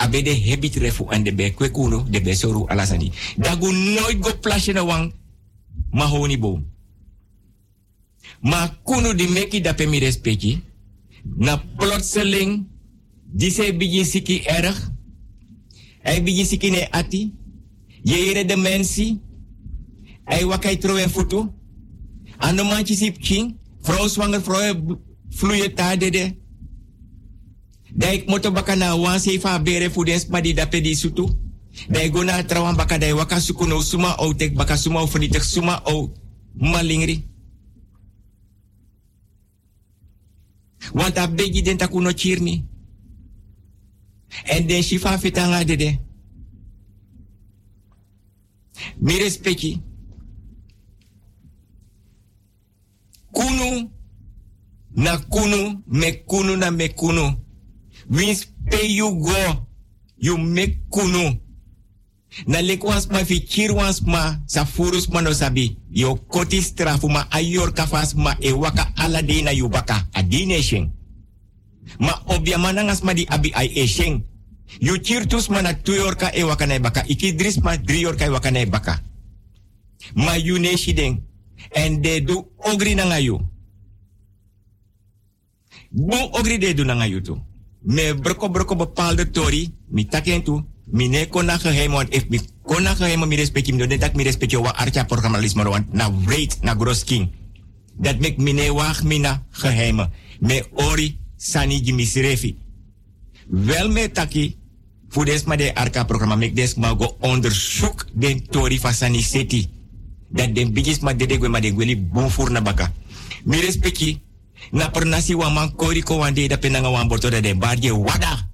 boom. Abe de hebit refu an de be kwekuno de be soru alasani. Dagu nooit go plasje na wang mahoni boom. Ma kuno di meki dape mi respecti. Na plotseling. Die se bigi siki erg. Hij bigi siki ne ati. Je ire de mensi. Hij wakai troe futu. Ano manchi sip king. Vrouw zwanger, vrouw vloeien ta Dijk moto baka na wan sefa bere fudens ma di dape di sutu. Dijk go na trawan baka dai waka no suma o tek baka suma o suma o malingri. Want a begi den takuno chirni. En den shifa fitanga dede. Mi respecti. Kunu na kunu, me kunu na me kunu. Wins pay you go, you make kunu. Na ma fi kirwans ma sa furus ma no sabi. Yo koti strafu ma ayor kafas ma e waka ala na yubaka. Adine sheng. Ma obya manangas ma di abi ay e sheng. Yu chirtus ma na tuyorka e waka na e baka. Iki dris ma driyorka e waka e. Ma yu ne shideng. En de do ogri na ngayu. Ogri de do na ngayu tu. Me broko broko bepaalde tori. Mi taken tu. Mi ne kona geheim want if mi kona geheim mi respecti mi dat mi respecti wa archa programmalisme want na rate na gross king. Dat mek mi ne wag mi na. Me ori sani jimi sirefi. Wel me taki. Voor des ma de arca programma mek des ma go onderzoek den tori van sani city. Dat den bigis ma dede gwe ma de gweli bonfour na baka. Mi respecti na pernasi wa man kori ko wande da penanga wan borto da de barje wada.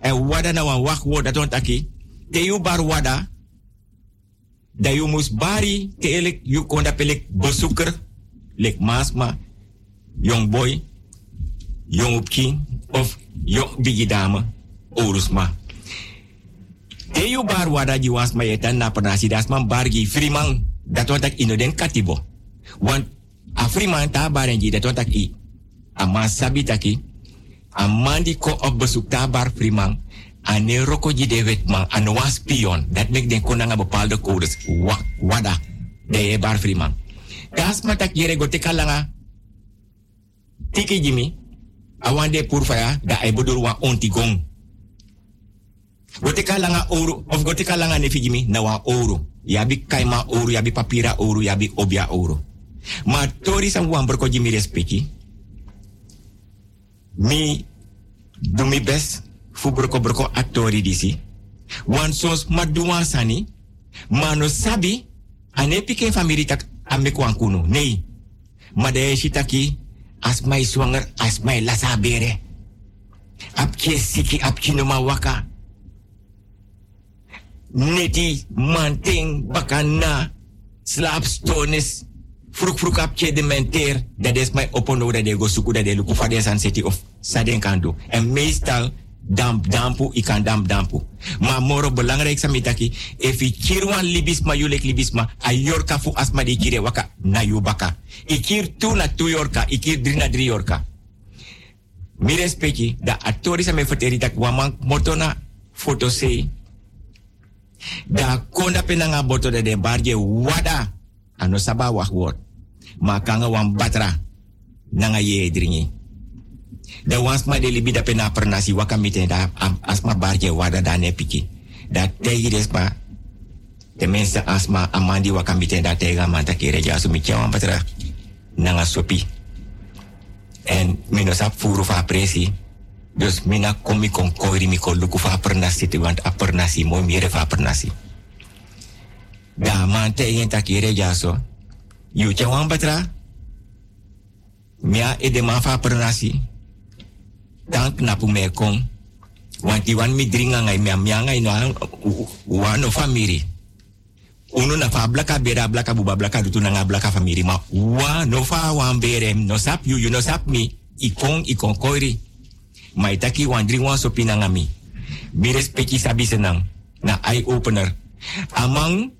En wada na wan wachtwoord dat taki. Te yu bar wada. Da yu mus bari te elek yu konda pelek bezoeker. Lek maasma. Young boy. Jong op king. Of jong bigi dame. Orusma. Teyu bar wada ji was mayetan na pernasi das man bargi friman. Dat want ik inoden katibo. Want a friman ta barenji dat want ik i. Ama sabi taki. Amandi ko op bezoek ta bar friman. Ane roko ji de wetman. Ane was spion. Dat mek den konanga bepaalde codes. Wa, wada. De e bar friman. Das matak yere go tekalanga. Tiki jimi. Awande purfaya. Da e bodur wa ontigong. Gote kalanga ouro, of gote kalanga nefijimi na wa ouro. Yabi kaima ouro, yabi papira ouro, yabi obia ouro. Ma tori sang jimi respeki. Mi do mi best fu berko berko atori disi. Wan sos ma duwan sani. Ma no sabi, ane pike famiri tak amek wan kuno. Nee. Ma de shitaki, as mai swanger, as mai lasabere. Apke siki, apki no ma waka neti manting bakana slaapstoornis vroeg vroeg op je dementeer dat is mijn opono dat de go suku dat de luku fade san city of saden kan doen en meestal damp dampu ik kan damp dampu. Maar moro belangrijk samitaki if i kirwan libis ma yulek libis ma a yorka fu asma di kire waka na yubaka ikir tu na tu yorka ikir dri na dri yorka mi respecti da atori sa me verteri tak wamang motona foto sei. Da konda penanga boto de de barje wada ano saba wak wot makanga wan batra. Nanga ye dringi. Da wansma de libi da pena pernasi waka mite da asma barje wada da ne piki. Da tegi desma de mensa asma amandi waka mite da tega manta kere jasu mi wan batra. Nanga sopi. En mino sap furu fa presi. Dus mina komi kon koiri mi kon luku fa pernasi te want a pernasi mo mire fa pernasi. Da man te yen takire jaso. Yu chawan batra. Mia e de man fa pernasi. Tank na pu me kon. Want die wan mi dringa ngai mia mia ngai no wano famiri. Uno na fa blaka bera blaka buba blaka dutu blaka famiri ma wa no fa wan berem no sap you you no sap mi ikon ikon koiri mai taki wan dring wan sopi na ngami. Mi respecti sabi senang na eye opener. Amang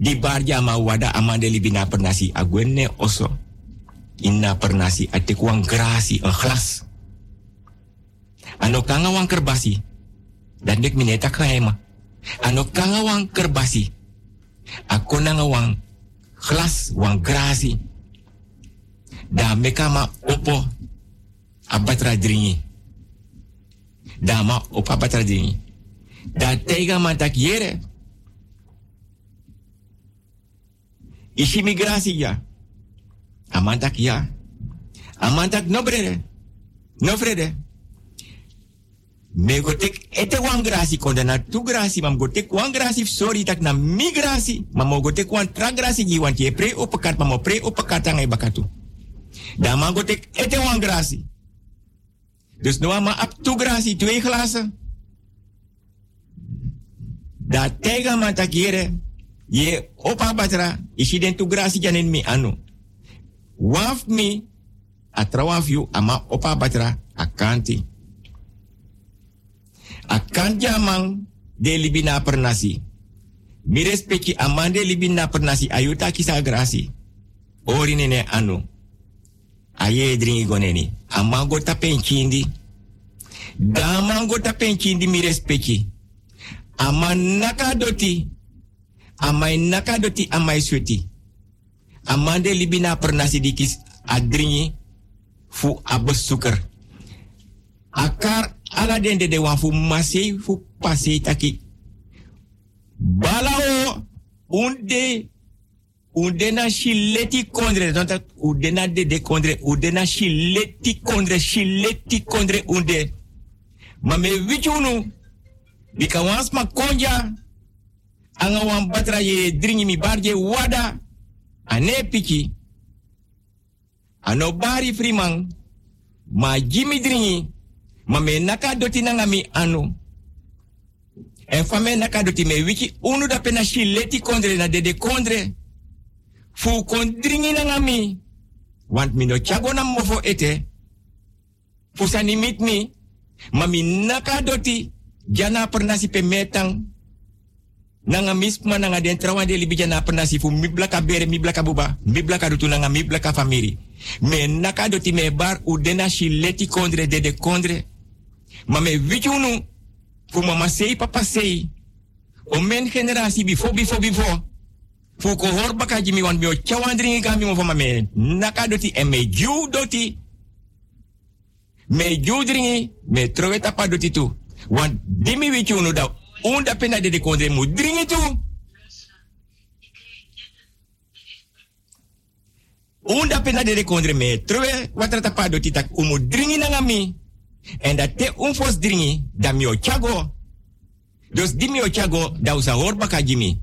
di barja ma wada amande libina pernasi agwenne oso. Inna pernasi ate kuang grasi glas. Ano kanga wan kerbasi. Dan dek mineta kaema. Ano kanga wan kerbasi. Ako nanga wan glas wan grasi. Da meka ma opo abatra dringi. Dama op abatra dringi. Da tega mantak yere. Isi migrasi ya. Amantak ya. Amantak no brede. No vrede. Me gotek ete wan grasi konda na tu grasi mam gotek wan grasi sorry tak na migrasi mam gotek wan tra grasi gi wan tie pre opekat mam pre opekat ngai bakatu. Da mam gotek ete. Dus nu maar op toe grasi, twee glazen. Da tega man ye opa batra, isi den tu grasi janen mi anu. Waf mi, a trawaf you, ama opa batra, a kanti. A kan jamang de libina pernasi. Mi respecti amande libina pernasi, ayuta kisa grasi. Ori nene anu. aye dringi goneni amango tapen kindi da mango tapen kindi mi respecti ama naka doti amai naka doti amai sweti amande libina pernasi dikis adringi fu abes suker. Akar ala dende de wan fu masei fu pasei taki. Balao unde udena shileti kondre. Donta udena de de kondre udena shileti kondre shileti kondre unde. Ma me wichunu bika wans ma konja anga wan batra ye dringi mi barje wada ane piki ano bari frimang ma jimi dringi ma me naka doti nanga mi anu en fame naka doti me wiki unu da pena shileti kondre na de de kondre fu kon dringi na ngami. Want mi no chago na mofo ete. Fu sa ni mit mi. Ma mi naka doti. Jana pernah si pemetang nanga misma nanga den trawa de libi jana pernah si fu mi blaka bere mi blaka buba. Mi blaka nanga mi blaka famiri. Me naka me bar u leti kondre de de kondre. Ma me wichunu fu mama sei papa sei. O men generasi bifo bifo bifo. Fu ko hor baka jimi wan mio chawandringi kami mo fama me naka doti e me ju doti. Me ju dringi me doti tu. Wan dimi wichunu da unda pena de de kondre mu dringi tu unda pena de de kondre me trowe watrata pa doti tak umu dringi nanga mi en dat te unfos dringi da mio chago dus di mio chago da usa hor baka jimi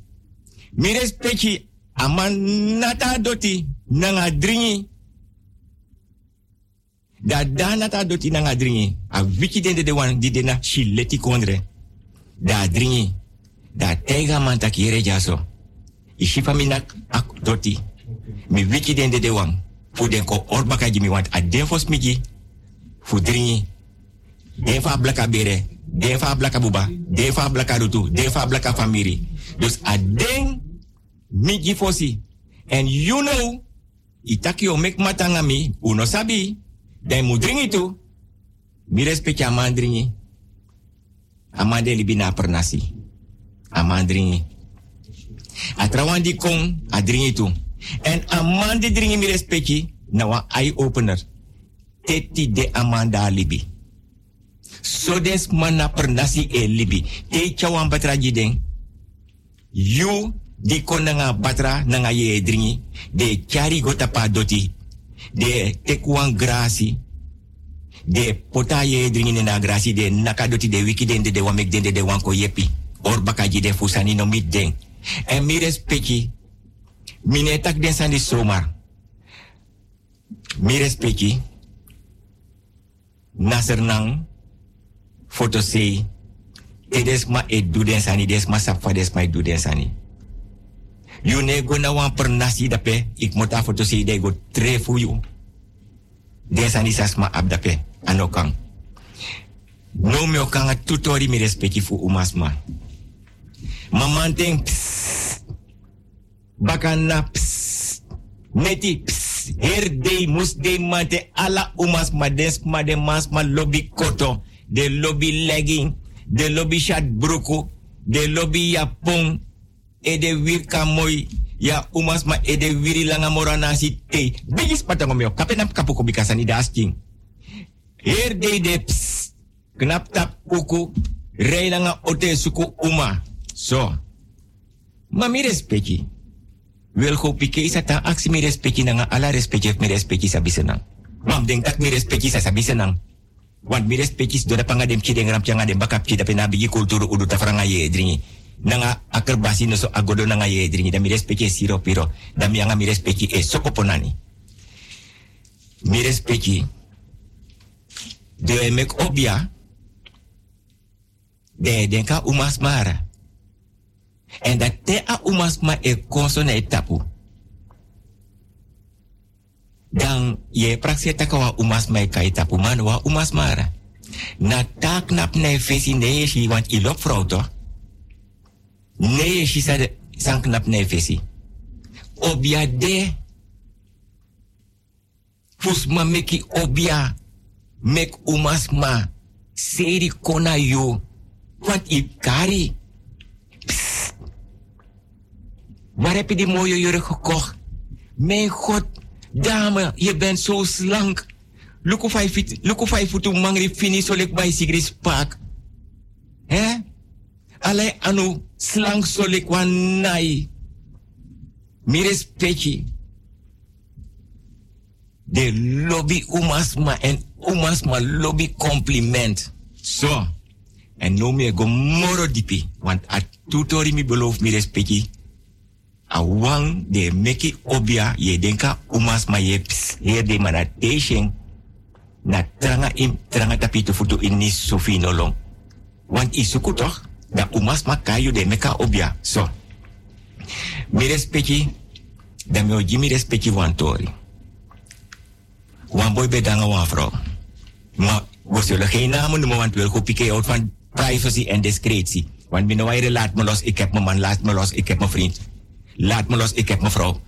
mi respecti aman nata doti nanga dringi da nata doti nanga dringi a wiki den de wan di de na shileti kondre da dringi. Da tega man tak yere jaso. Ishi fami nak ak doti. Mi wiki den de de wan fu den ko or baka jimi want a den fos miji fu dringi. Den fa blaka bere. Den fa blaka buba. Den blaka rutu. Den fa blaka famiri. Dus a den miji fosi. And you know itaki o mek matanga mi uno sabi. Den mu dringi tu mi respecti dringi aman de libi na pernasi aman dringi. A trawan di kong a dringi tu. En aman de dringi mi respecti na wa eye opener. Teti de amanda libi so des mana pernasi e libi te chawan batra jiden you di ko nanga batra nanga ye dringi. De chari gota pa doti de tekuan grasi de pota ye dringi na de naka doti de wiki den de de wamek den de de wanko yepi. Or bakaji de fusani no mit den en mi respecti mine tak den sandi somar. Mi respecti naser nang foto e des ma e du den ma e you ne go na wan per nasi dape ik mota foto sei de go tre fu you den sani sas ma ab anokang no me okanga tutori mi respecti fu umas ma. Mamanteng psst bakana psst neti psst herdei musdei mante ala umas ma des ma de mas ma lobby koto. De lobby legging, de lobby shirt broeko, de lobby japon, e de wirka mooi, ya umas ma e de wiri langa mora nasi te. Bigis patango meo, kapenam kapuko bikasani da asking. Her de de ps, knap tap kuku, rei langa ote suku uma. So, ma mi respecti. Wel go pike isa ta aksi mi respecti nanga ala respecti mi respecti sabi senang. Mam deng tak mi respecti sa sabi senang. Want mi respectis do da panga dem ki den ram changa dem bakap ki da pena bigi kultur udu ta franga ye dringi. Nanga akerbasi no so agodo nanga ye dringi da mi respecti siro piro da mi anga mi respecti e soko ponani. Mi respecti de mek obia de denka umas mara. En dat te a umas ma e konsone e tapu. Dan ye prakse taka wa umas mai kai tapu man wa umas mara. Na tak nap ne fesi ne want i lop vrouw toch? Ne shi sa de san knap. Obia de. Fus ma meki obia. Mek umas ma. Seri kona yo. Want i kari. Psst. Waar heb je die mooie jurk gekocht? Mijn god, dame, je bent zo slank. Look of I fit, look of mangri fini so lek bij sigri spak. Hè? Alai anu slank so lek wan nai. De lobby umasma en umasma lobby compliment. So. En no meer go moro dipi. Want a tutori mi beloof mi respecti. A wang de meki obia ye denka umas ma. Hier de mana teisheng. Na tranga im tranga tapi tu futu ini sofi nolong. Want isuku toch? Da umas ma kayu de meka obia. So. Mi respecti. Da mi oji mi respecti wan tori. Wan boy bedanga wan vrouw. Maar we zullen geen namen noemen, want we willen uit van privacy en discretie. Want binnen laat me los, ik heb mijn man, laat me los, ik heb mijn vriend. Laat me los, ik heb mijn vrouw.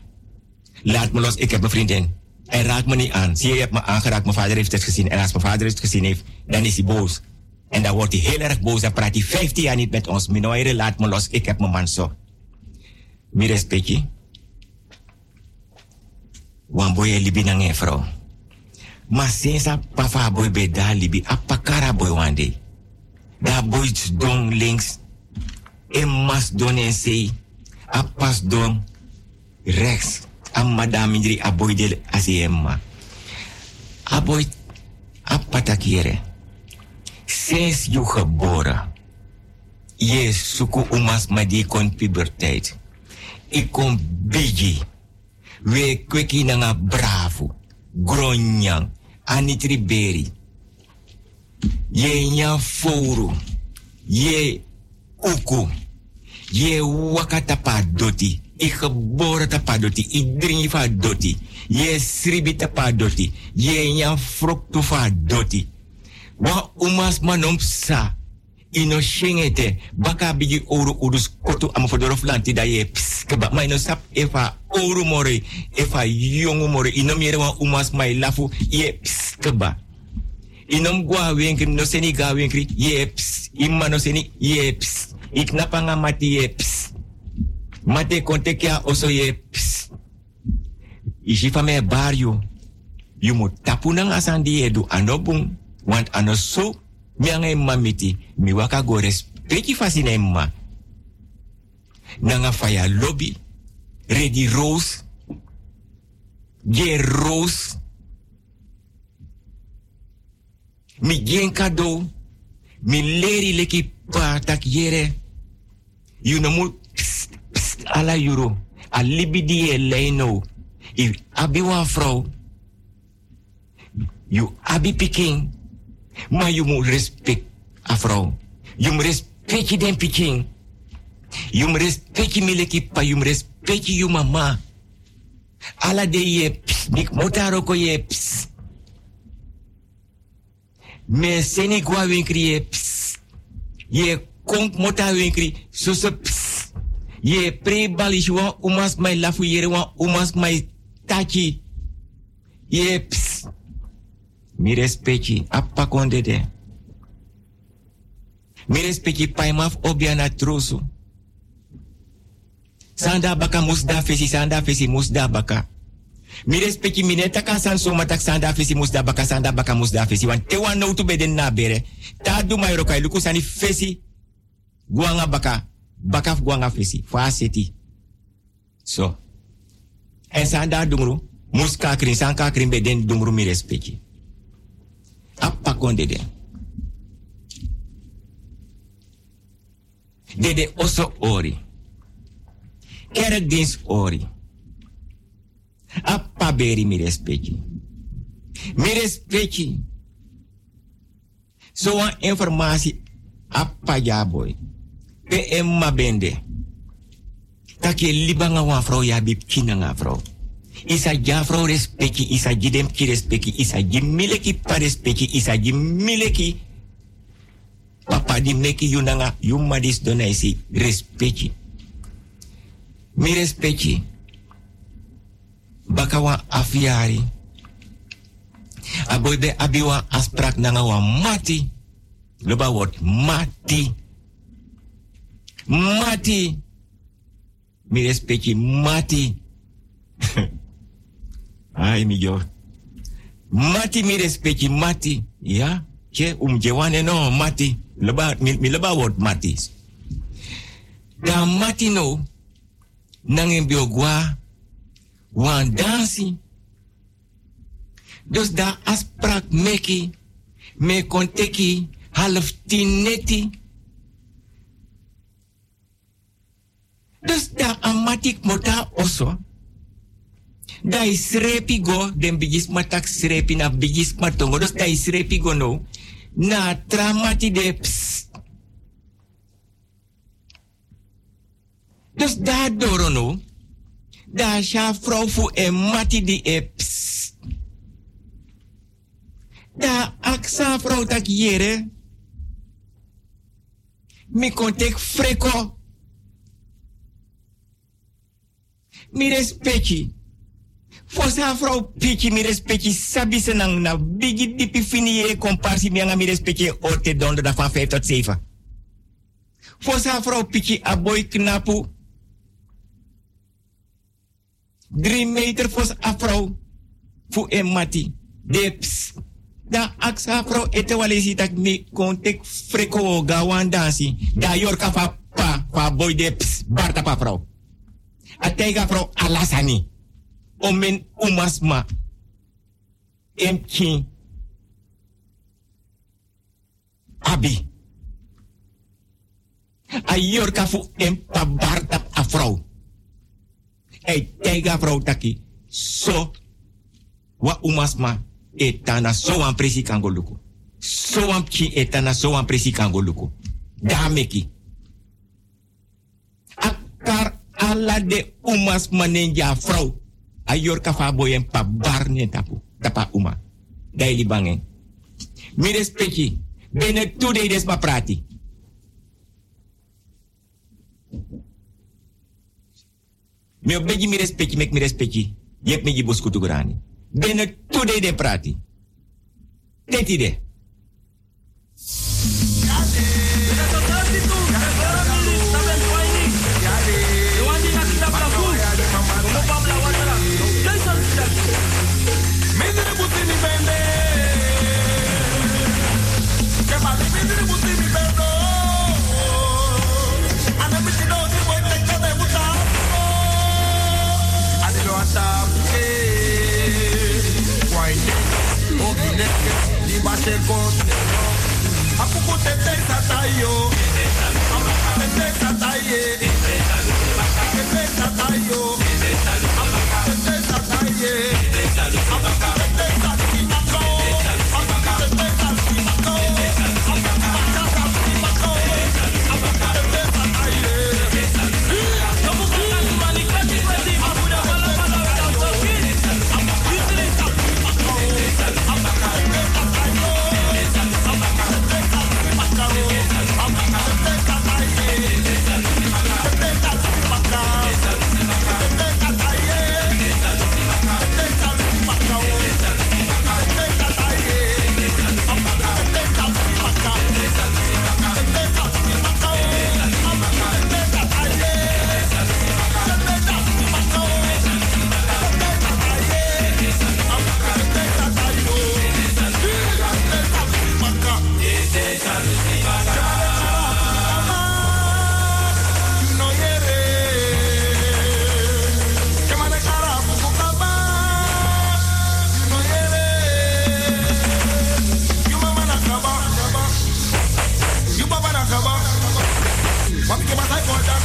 Laat me los, ik heb mijn vriendin. En raak me niet aan. Zie je, je hebt me aangeraakt, mijn vader heeft het gezien. En als mijn vader het gezien heeft, dan is hij boos. En dan wordt hij heel erg boos. Dan praat hij 15 jaar niet met ons. Minoire, laat me los, ik heb mijn man zo. Mi respecti. Wan boy libi nange vrouw. Maar sinds papa boy be daar libi, apakara boy one day. Da boy don links. En mas don en say. Apas don rechts. Am madame indri a boy del asiemma. A boy apatakiere. Sinds je geboren. Je suku umas ma die kon puberteit. Ik kom bigi. We kweki nanga bravo. Gronyang. Anitri beri. Ye nya fouru. Ye uku. Ye wakata pa doti. Ik geboren tapa doti. Ik drink fa doti. Ye sribi tapa doti. Ye fruktu fa doti. Wa umas manom sa. Ino shengete. Baka bigi oru urus kotu ama fodorof lanti da ye. Keba ma ino sap efa oru more. Efa yongu more. Ino umas mai lafu ye keba. Inom gwa no seni ga wenkri ye ps. Imma no seni ye ps. Ik napanga mati ye ps. Mate konte kia oso ye ps. Ishi fa me. You moet tapu nang asandi edu anobung. Want ano so mi angai mamiti mi waka go. Nanga faya lobby. Ready rose. Ge rose. Mi gen kado. Mi leri leki pa tak yere. You know mo pst, pst, ala euro. A libidi e leino. If abi wa vrouw. You abi piking. Maar je moet respect a vrouw. Je moet respect je den piking. Je moet respect je miliki pa. Je moet mama. De je ps. Nik. Me seni gwa winkri je ps. Je konk mota winkri. So se ps. Je pre balish wan umas mai lafu yere wan umas mai tachi. Je ps. Mi respecti appa konde de. Mi paimaf obiana trosu. Sanda baka musda fesi, sanda fesi musda baka. Mi respecti mine taka san soma tak sanda fesi musda baka, sanda baka musda fesi. Want te wan nou tu beden na bere. Du mai rokai luku fesi. Guanga baka. Baka guanga fesi. Fa seti. So. En sanda dumru. Muska krin, sanka krin beden dumru mi respecti. Appa kon dede. Dede oso ori. Kerkdienst ori. Appa beri mi respecti. Mi respecti. So wan informatie appa ja boy. Pe emma bende. Take libanga wan vrouw ya bib kina nga vrouw. Isa ja vrouw respecti, isa jidem ki respecti, isa jimileki pa respecti, isa jimileki. Papa di meki yunanga, yumadis donaisi respecti. Mi respecti. Bakawa afiari. Aboy be abiwa asprak nanga wa mati. Loba word mati. Mati. Mi respecti mati. Ai mi jo. Mati mi respecti mati. Ja, ke um jewane no mati. Leba mi, mi leba word mati. Da mati no. Nangin biogwa. Wan dansi. Dus da asprak meki. Me konteki half tien neti. Dus da amatik mota oso. Da is repi go, den bigis srepi na bigis matongo. Dus da is repi go no. Na tramati de ps. Dus da doro no. Da sha vrouw fu e mati di e ps. Da aksa vrouw tak yere. Mi kontek freko. Mi respecti. Fosa vrouw piki mi respecti sabi na bigi dipi fini e komparsi mi mi respecti orte donderdag van 5 tot 7. Fosa vrouw piki aboy knapu. 3 meter fos afro fu e mati. Deps. Da aksa vrouw ete walesi tak mi kontek freko gawan dansi. Da yorka fa pa fa boy deps barta pa vrouw. Atega vrouw alasani omen umasma. Emkin abi. A yorka fu empa barta a vrouw e tega taki. So wa umasma etana so an presi kango so an ki etana so an presi kango dameki akar ala de umasma nenja ayor kafa boyen pa barne tapu tapa uma. Daily bangen mi respecti bene today des ma prati. Mi obegi mi respecti mek mi respecti yep mi gibos kutugrani bene today de prati. Teti てて叩いよ。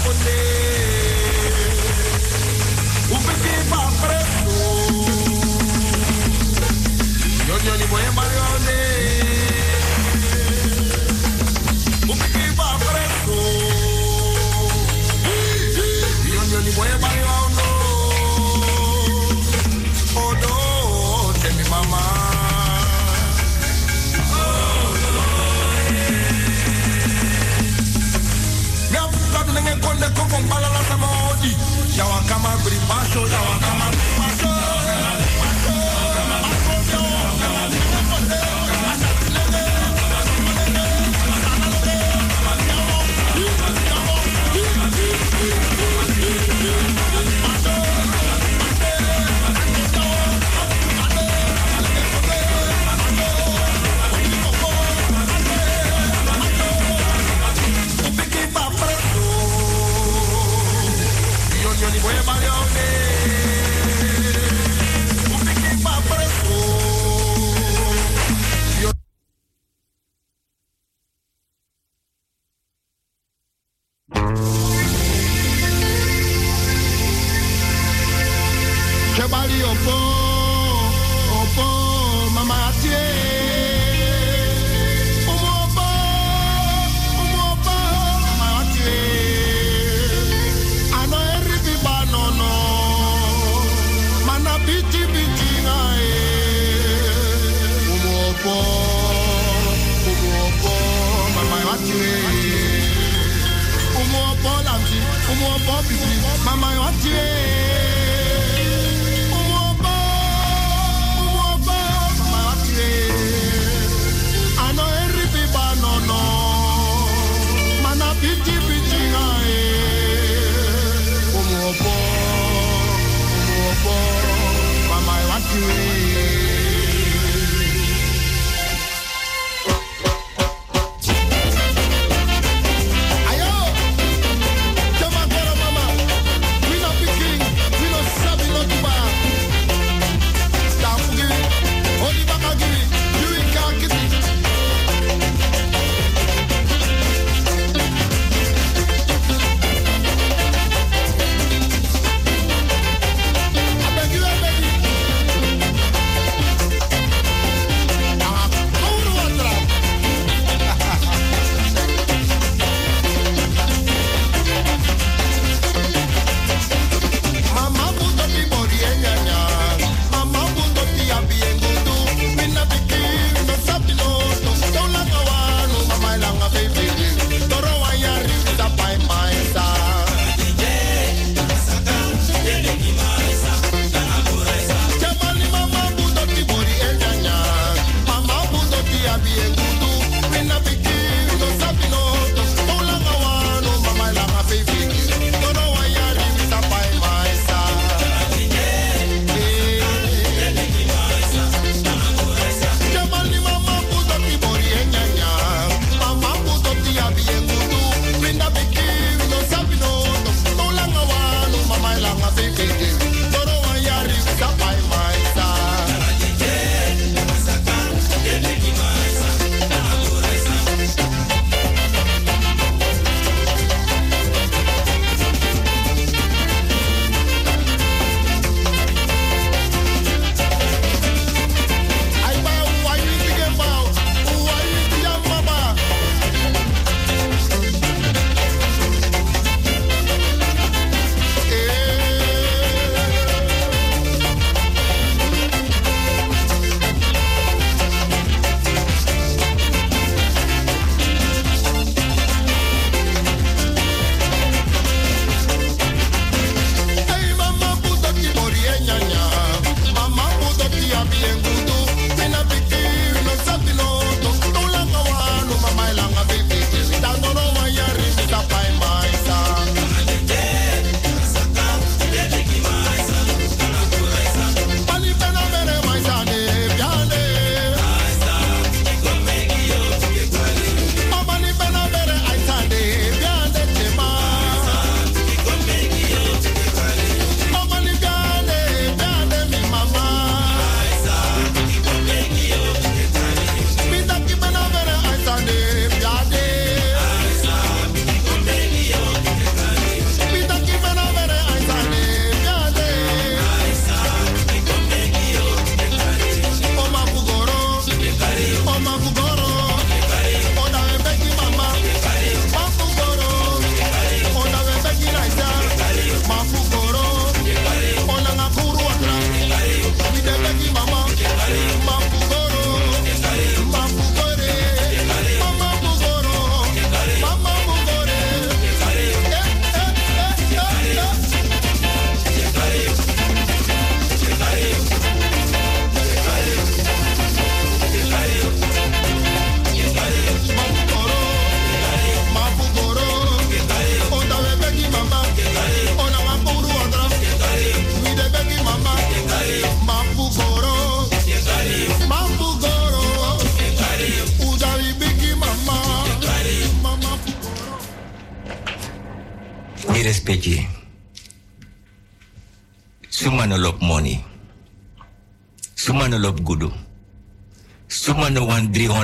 você. I show y'all.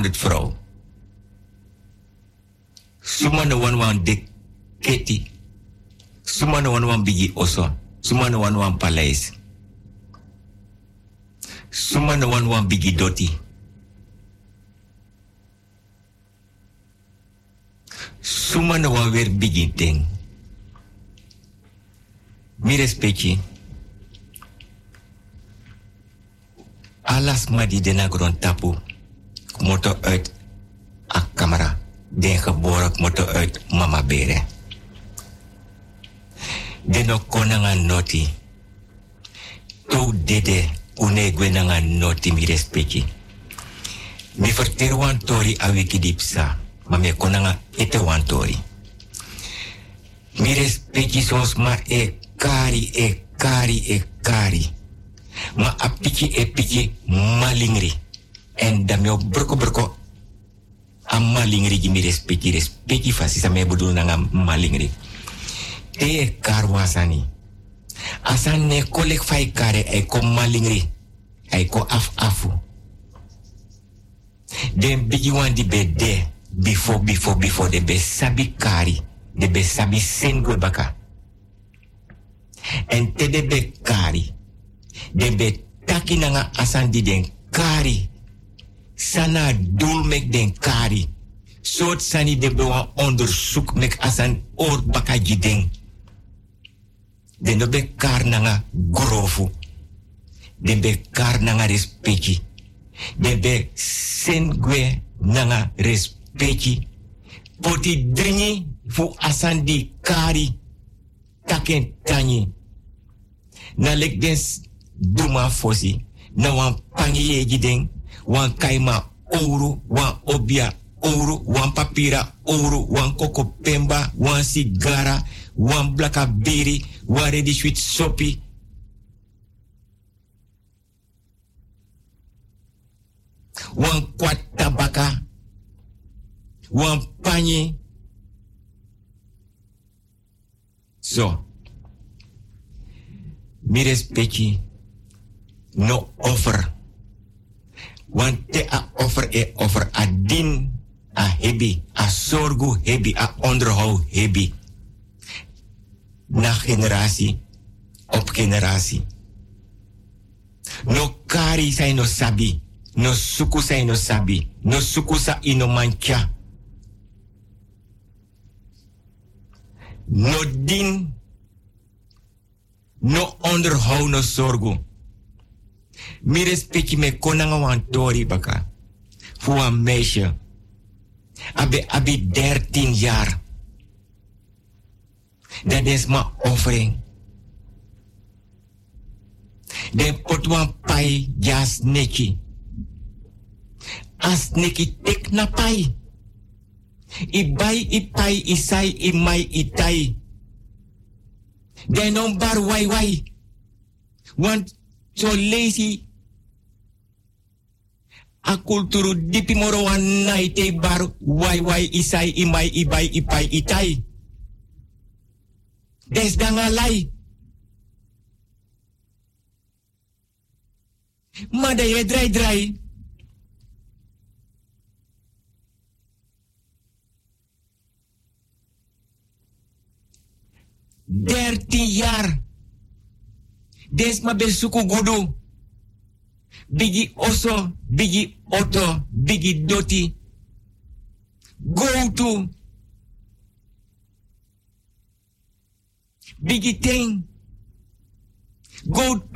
300 vrouw. Sumano wan wan dik keti. Sumano wan wan bigi oso. Sumano wan wan paleis. Sumano wan wan bigi doti. Sumano wan weer bigi ding. Mi respecti. Alas ma di dena gron tapu. Moto uit a camera. Den geboren moto uit mama bere. De no konanga noti. To dede une gwenanga noti mi respecti. Mi vertel wan tori a wiki dipsa. Ma konanga ete wan tori. Mi respecti sos ma e kari e kari e kari. Ma a piki e piki malingri. En da mio broko broko a malingri gi mi respecti respecti fasi sa me bedoel nanga malingri. Te karwasani. Asan ne kolek fai kare e ko malingri. E ko af afu. Den bigi wan di be de before before before de be sabi kari. De be sabi sengwe baka. En te de be kari. De be taki nanga asan di den kari. Sana doel mek den kari. Soort sani de be wan onderzoek mek asan oor baka jideng. De no be kar nanga grofu. De be kar nanga respecti. De be sengwe nanga respecti. Poti dringi fu asan di kari. Taken tanyi. Na lek den duma fosi. Na wan pangi ye jideng. Wan kaima ouro. Wan obia ouro. Wan papira ouro. Wan koko pemba. Wan sigara. Wan blaka biri. Wan ready sweet sopi. Wan kwat tabaka. Wan panye. Zo. Mi respecti. No offer. Want te a offer e offer a din a hebi. A sorgu hebi. A onderhoud hebi. Na generatie op generatie. No kari sai no sabi. No suku sai no sabi. No suku sa ino mancha. No din. No onderhoud no sorgu. Mi respecti me konanga wan tori baka. Voor een meisje. Abi, abi 13 jaar. Dat is mijn offering. Den pot wan pai jas neki. As neki tek na pai. I bai i pai i sai i mai i tai. On bar wai wai. Want so lazy. A kulturu dipi moro wan nai te bar wai wai i sai i mai i bai i pai i tai. Des danga lai. Maar dat je draai draai. Dertien jaar. Des ma besuku gudu. Bigi oso, bigi oto, bigi doti. Go to. Bigi thing. Goat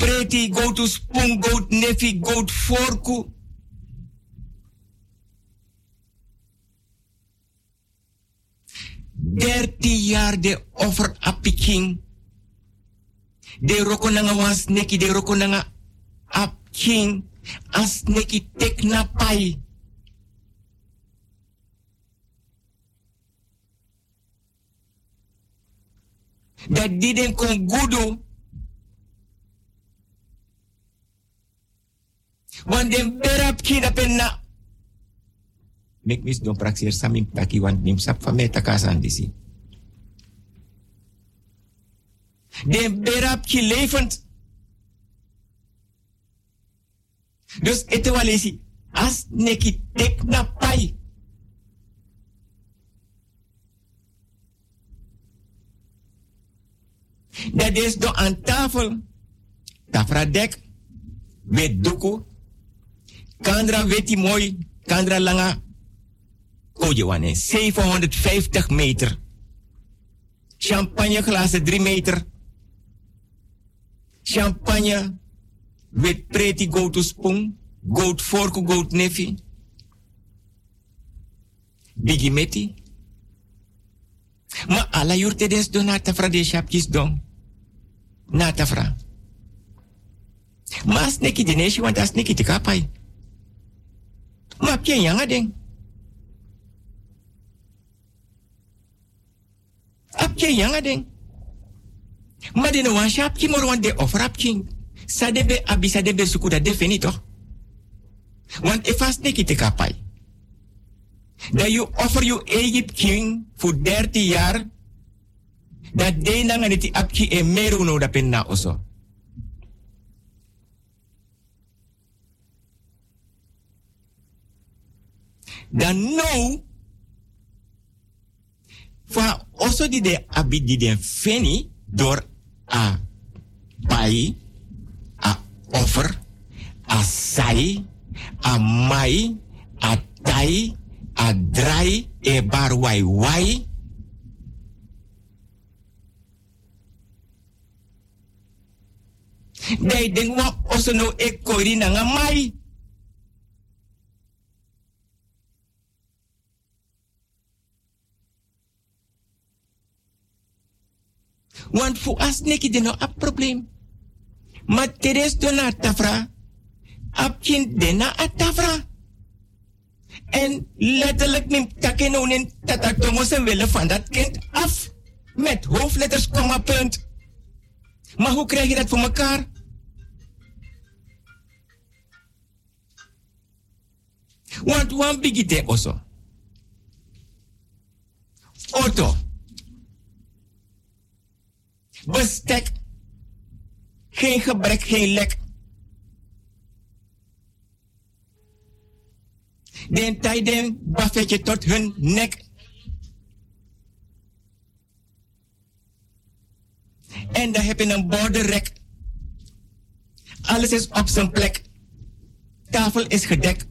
goat to spoon, goat nefi, goat forku. Dertien jaar de offer apiking. De roko nanga was neki, de roko nanga apking. As neki tek na pai. Dat didn't kon gudu. Want den berap kina penna. Mek mis don praxer samim taki want nim sap fa meta kasan disi. Den berap ki levend. Dus ete walesi. As neki tek na pai. Dat is do aan tafel. Tafra dek. Met doku. Kandra weti mooi. Kandra langa. Koje wane. 750 meter. Champagne glazen 3 meter. Champagne. With pretty go to spoon. Goat fork, goat nefi. Bigi meti. Ma ala yurte des donata fra de shapkis don. na tafra. Mas neki dineshi want as neki te kapai. Ma pien yanga ding. Apje. Ma de no wan shap ki mor wan de offer up king. Sa debe abi sa debe suku da defini toch? Want neki te kapai. Dat you offer you Egypt king voor 30 jaar. Dat de na ngani ti apki e meru no da penna oso. Dan nou, fa oso di de abi di den feni door a pai, a offer, a sai, a mai, a tai, a drai, e bar wai wai. Dai den wa oso no e koiri na nga mai. Want voor as neki de no a probleem. Maar teres do na tafra. Apkin de na a tafra. En letterlijk neemt en Tatatongo zijn willen van dat kind af. Met hoofdletters, komma, punt. Maar hoe krijg je dat voor elkaar? Want one bigite also. Auto. Bestek. Geen gebrek, geen lek. Den tijden buffetje tot hun nek. En dan heb je een bordenrek. Alles is op zijn plek. Tafel is gedekt.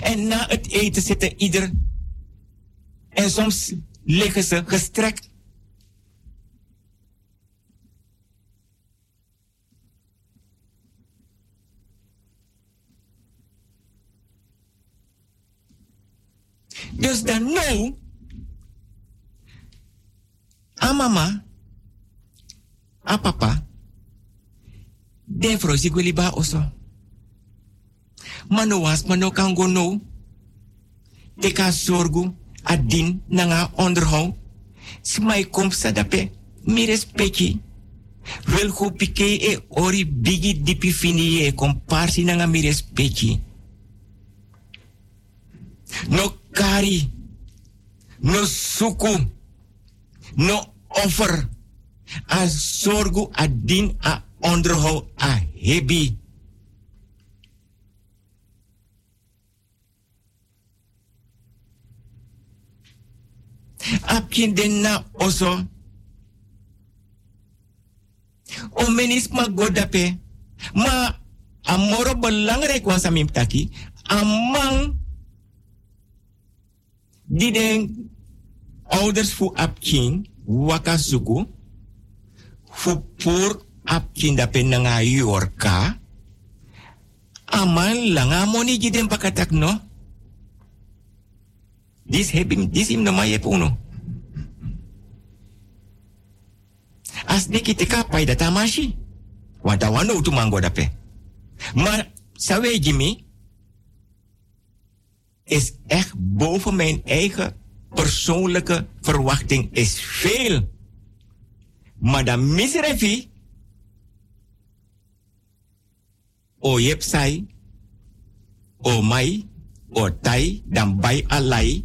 En na het eten zitten ieder. En soms liggen ze gestrekt. Dus dan nou, a mama, a papa, den frozi gweli ba oso. Mano was, mano kan go no. Te ka zorgu, a din, nanga onderhoud. Smai kom sa dape, mi respecti. Wel go pike e ori bigi dipi fini e komparsi nanga mi respecti. No kari, no suku, no offer. A zorgu, a din, a onderhoud, a hebi. Apkin den na oso. O menis ma godape. Ma amoro belangrijk was amim taki. Amang die den ouders voor apkin wakasuku. Fu pur apkin dape nanga yorka. Aman langa moni jiden pakatak no. Dis heb him, dis him no ma yep uno. As de kite kapai da tamashi. Want dat wano tu mango dape. Maar, sawe Jimmy, is echt boven mijn eigen persoonlijke verwachting is veel. Maar dat misrefi, o yep sai, o mai, o tai, dan bai alai,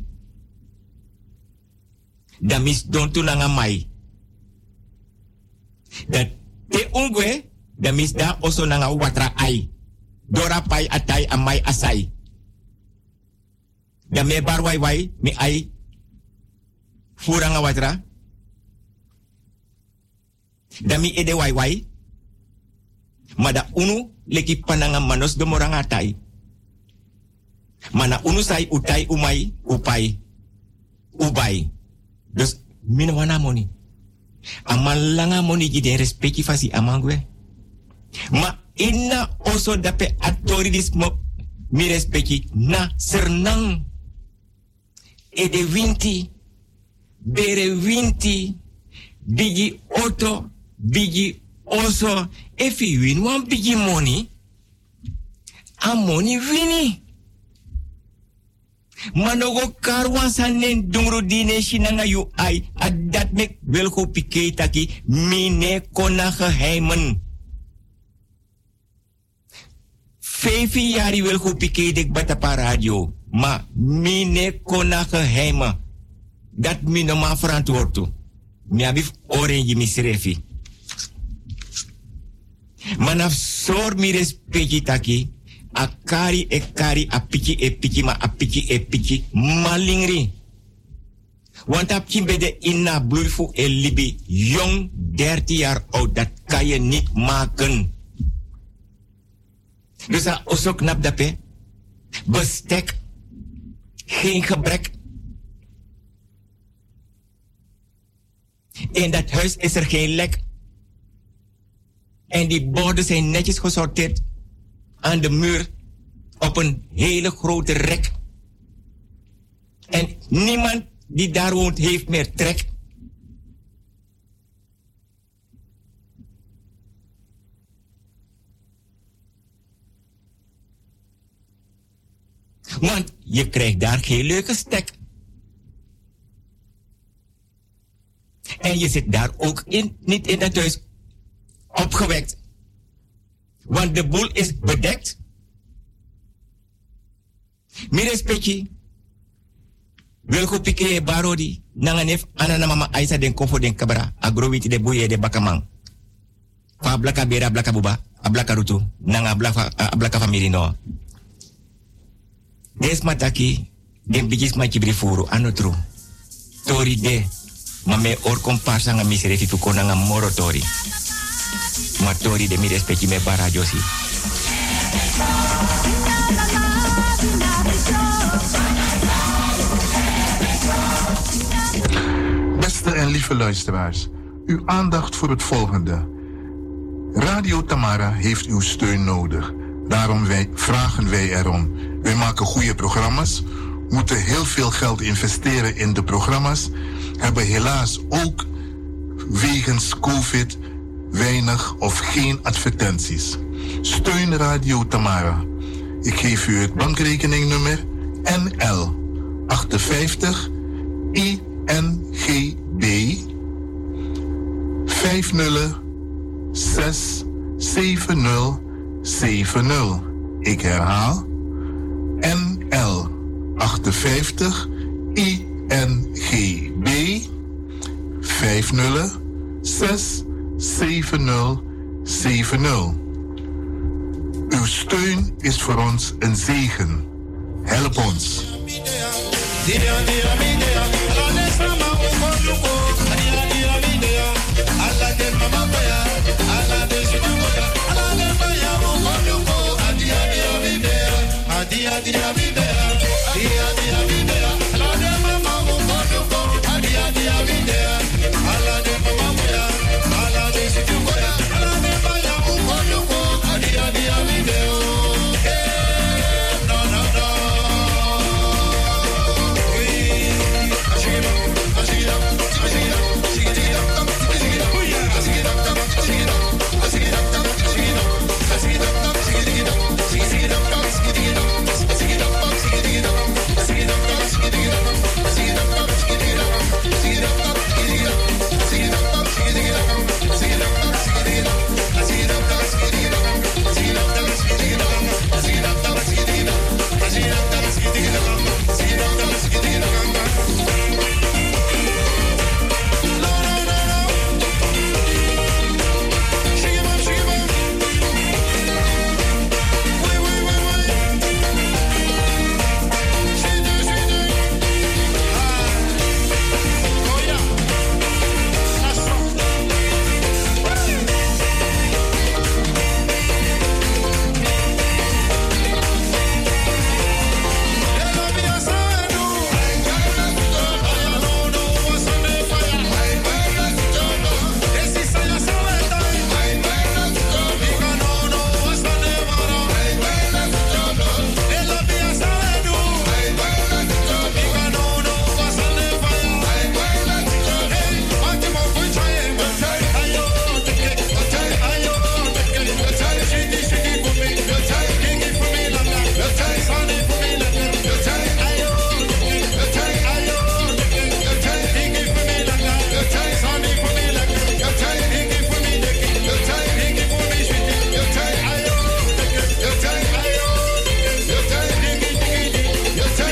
dan mis don nanga mai. Dat te ungwe, dan mis da oso nanga watra ai. Dora pai atai amai asai. Dan me bar wai wai, mi ai, furanga watra. Dan mi ede wai wai. Maar da unu leki pananga manos de moranga tai. Mana unu sai utai umai upai ubai. Dus min wana moni. Amalanga moni gide respecti fasi amangwe. Ma inna oso dape atoridis mo mi respecti na sernang. e de winti, bere winti, bigi auto, bigi oso, you win one bigi money, a wini. Manogo karwan sanen dungro dine shinanga yu ai, adat mek welko pike taki, mine kona geheimen. Vijf jaar wil goed dik bata radio. Maar mine kona geheimen. Dat mine ma verantwoord toe. Mi abif orange misrefi. Manaf sor mi respecti taki. A kari e kari a piki e piki ma a piki e piki malingri. Want ap kimbe de inna bloeifu e libi jong 13 jaar oud. Dat kan je niet maken. Dus dat is ook knap dat. Bestek. Geen gebrek. In dat huis is er geen lek. En die borden zijn netjes gesorteerd aan de muur op een hele grote rek. En niemand die daar woont heeft meer trek. Want je krijgt daar geen leuke stek. En je zit daar ook in, niet in het huis opgewekt. Want de boel is bedekt. Mire speki. Welko pike barodi. Nanganef anana mama aisa den kofo den kabra. Agrowiti de buye de bakamang. Fa blaka bera blaka buba. Ablaka rutu. Nanga blaka, family no. Des mataki, den bigis ma kibri furu, anotru. Tori de, ma me or komparsa nga kona nga moro tori. Ma de mi respecti me. Beste en lieve luisteraars, uw aandacht voor het volgende. Radio Tamara heeft uw steun nodig. Daarom wij, vragen wij erom. Wij maken goede programma's, moeten heel veel geld investeren in de programma's, hebben helaas ook wegens COVID weinig of geen advertenties. Steun Radio Tamara. Ik geef u het bankrekeningnummer NL 58 INGB 50 6 70 70. Ik herhaal. NL 58 INGB 50 7070. Uw steun is voor ons een zegen. Help ons. Yeah.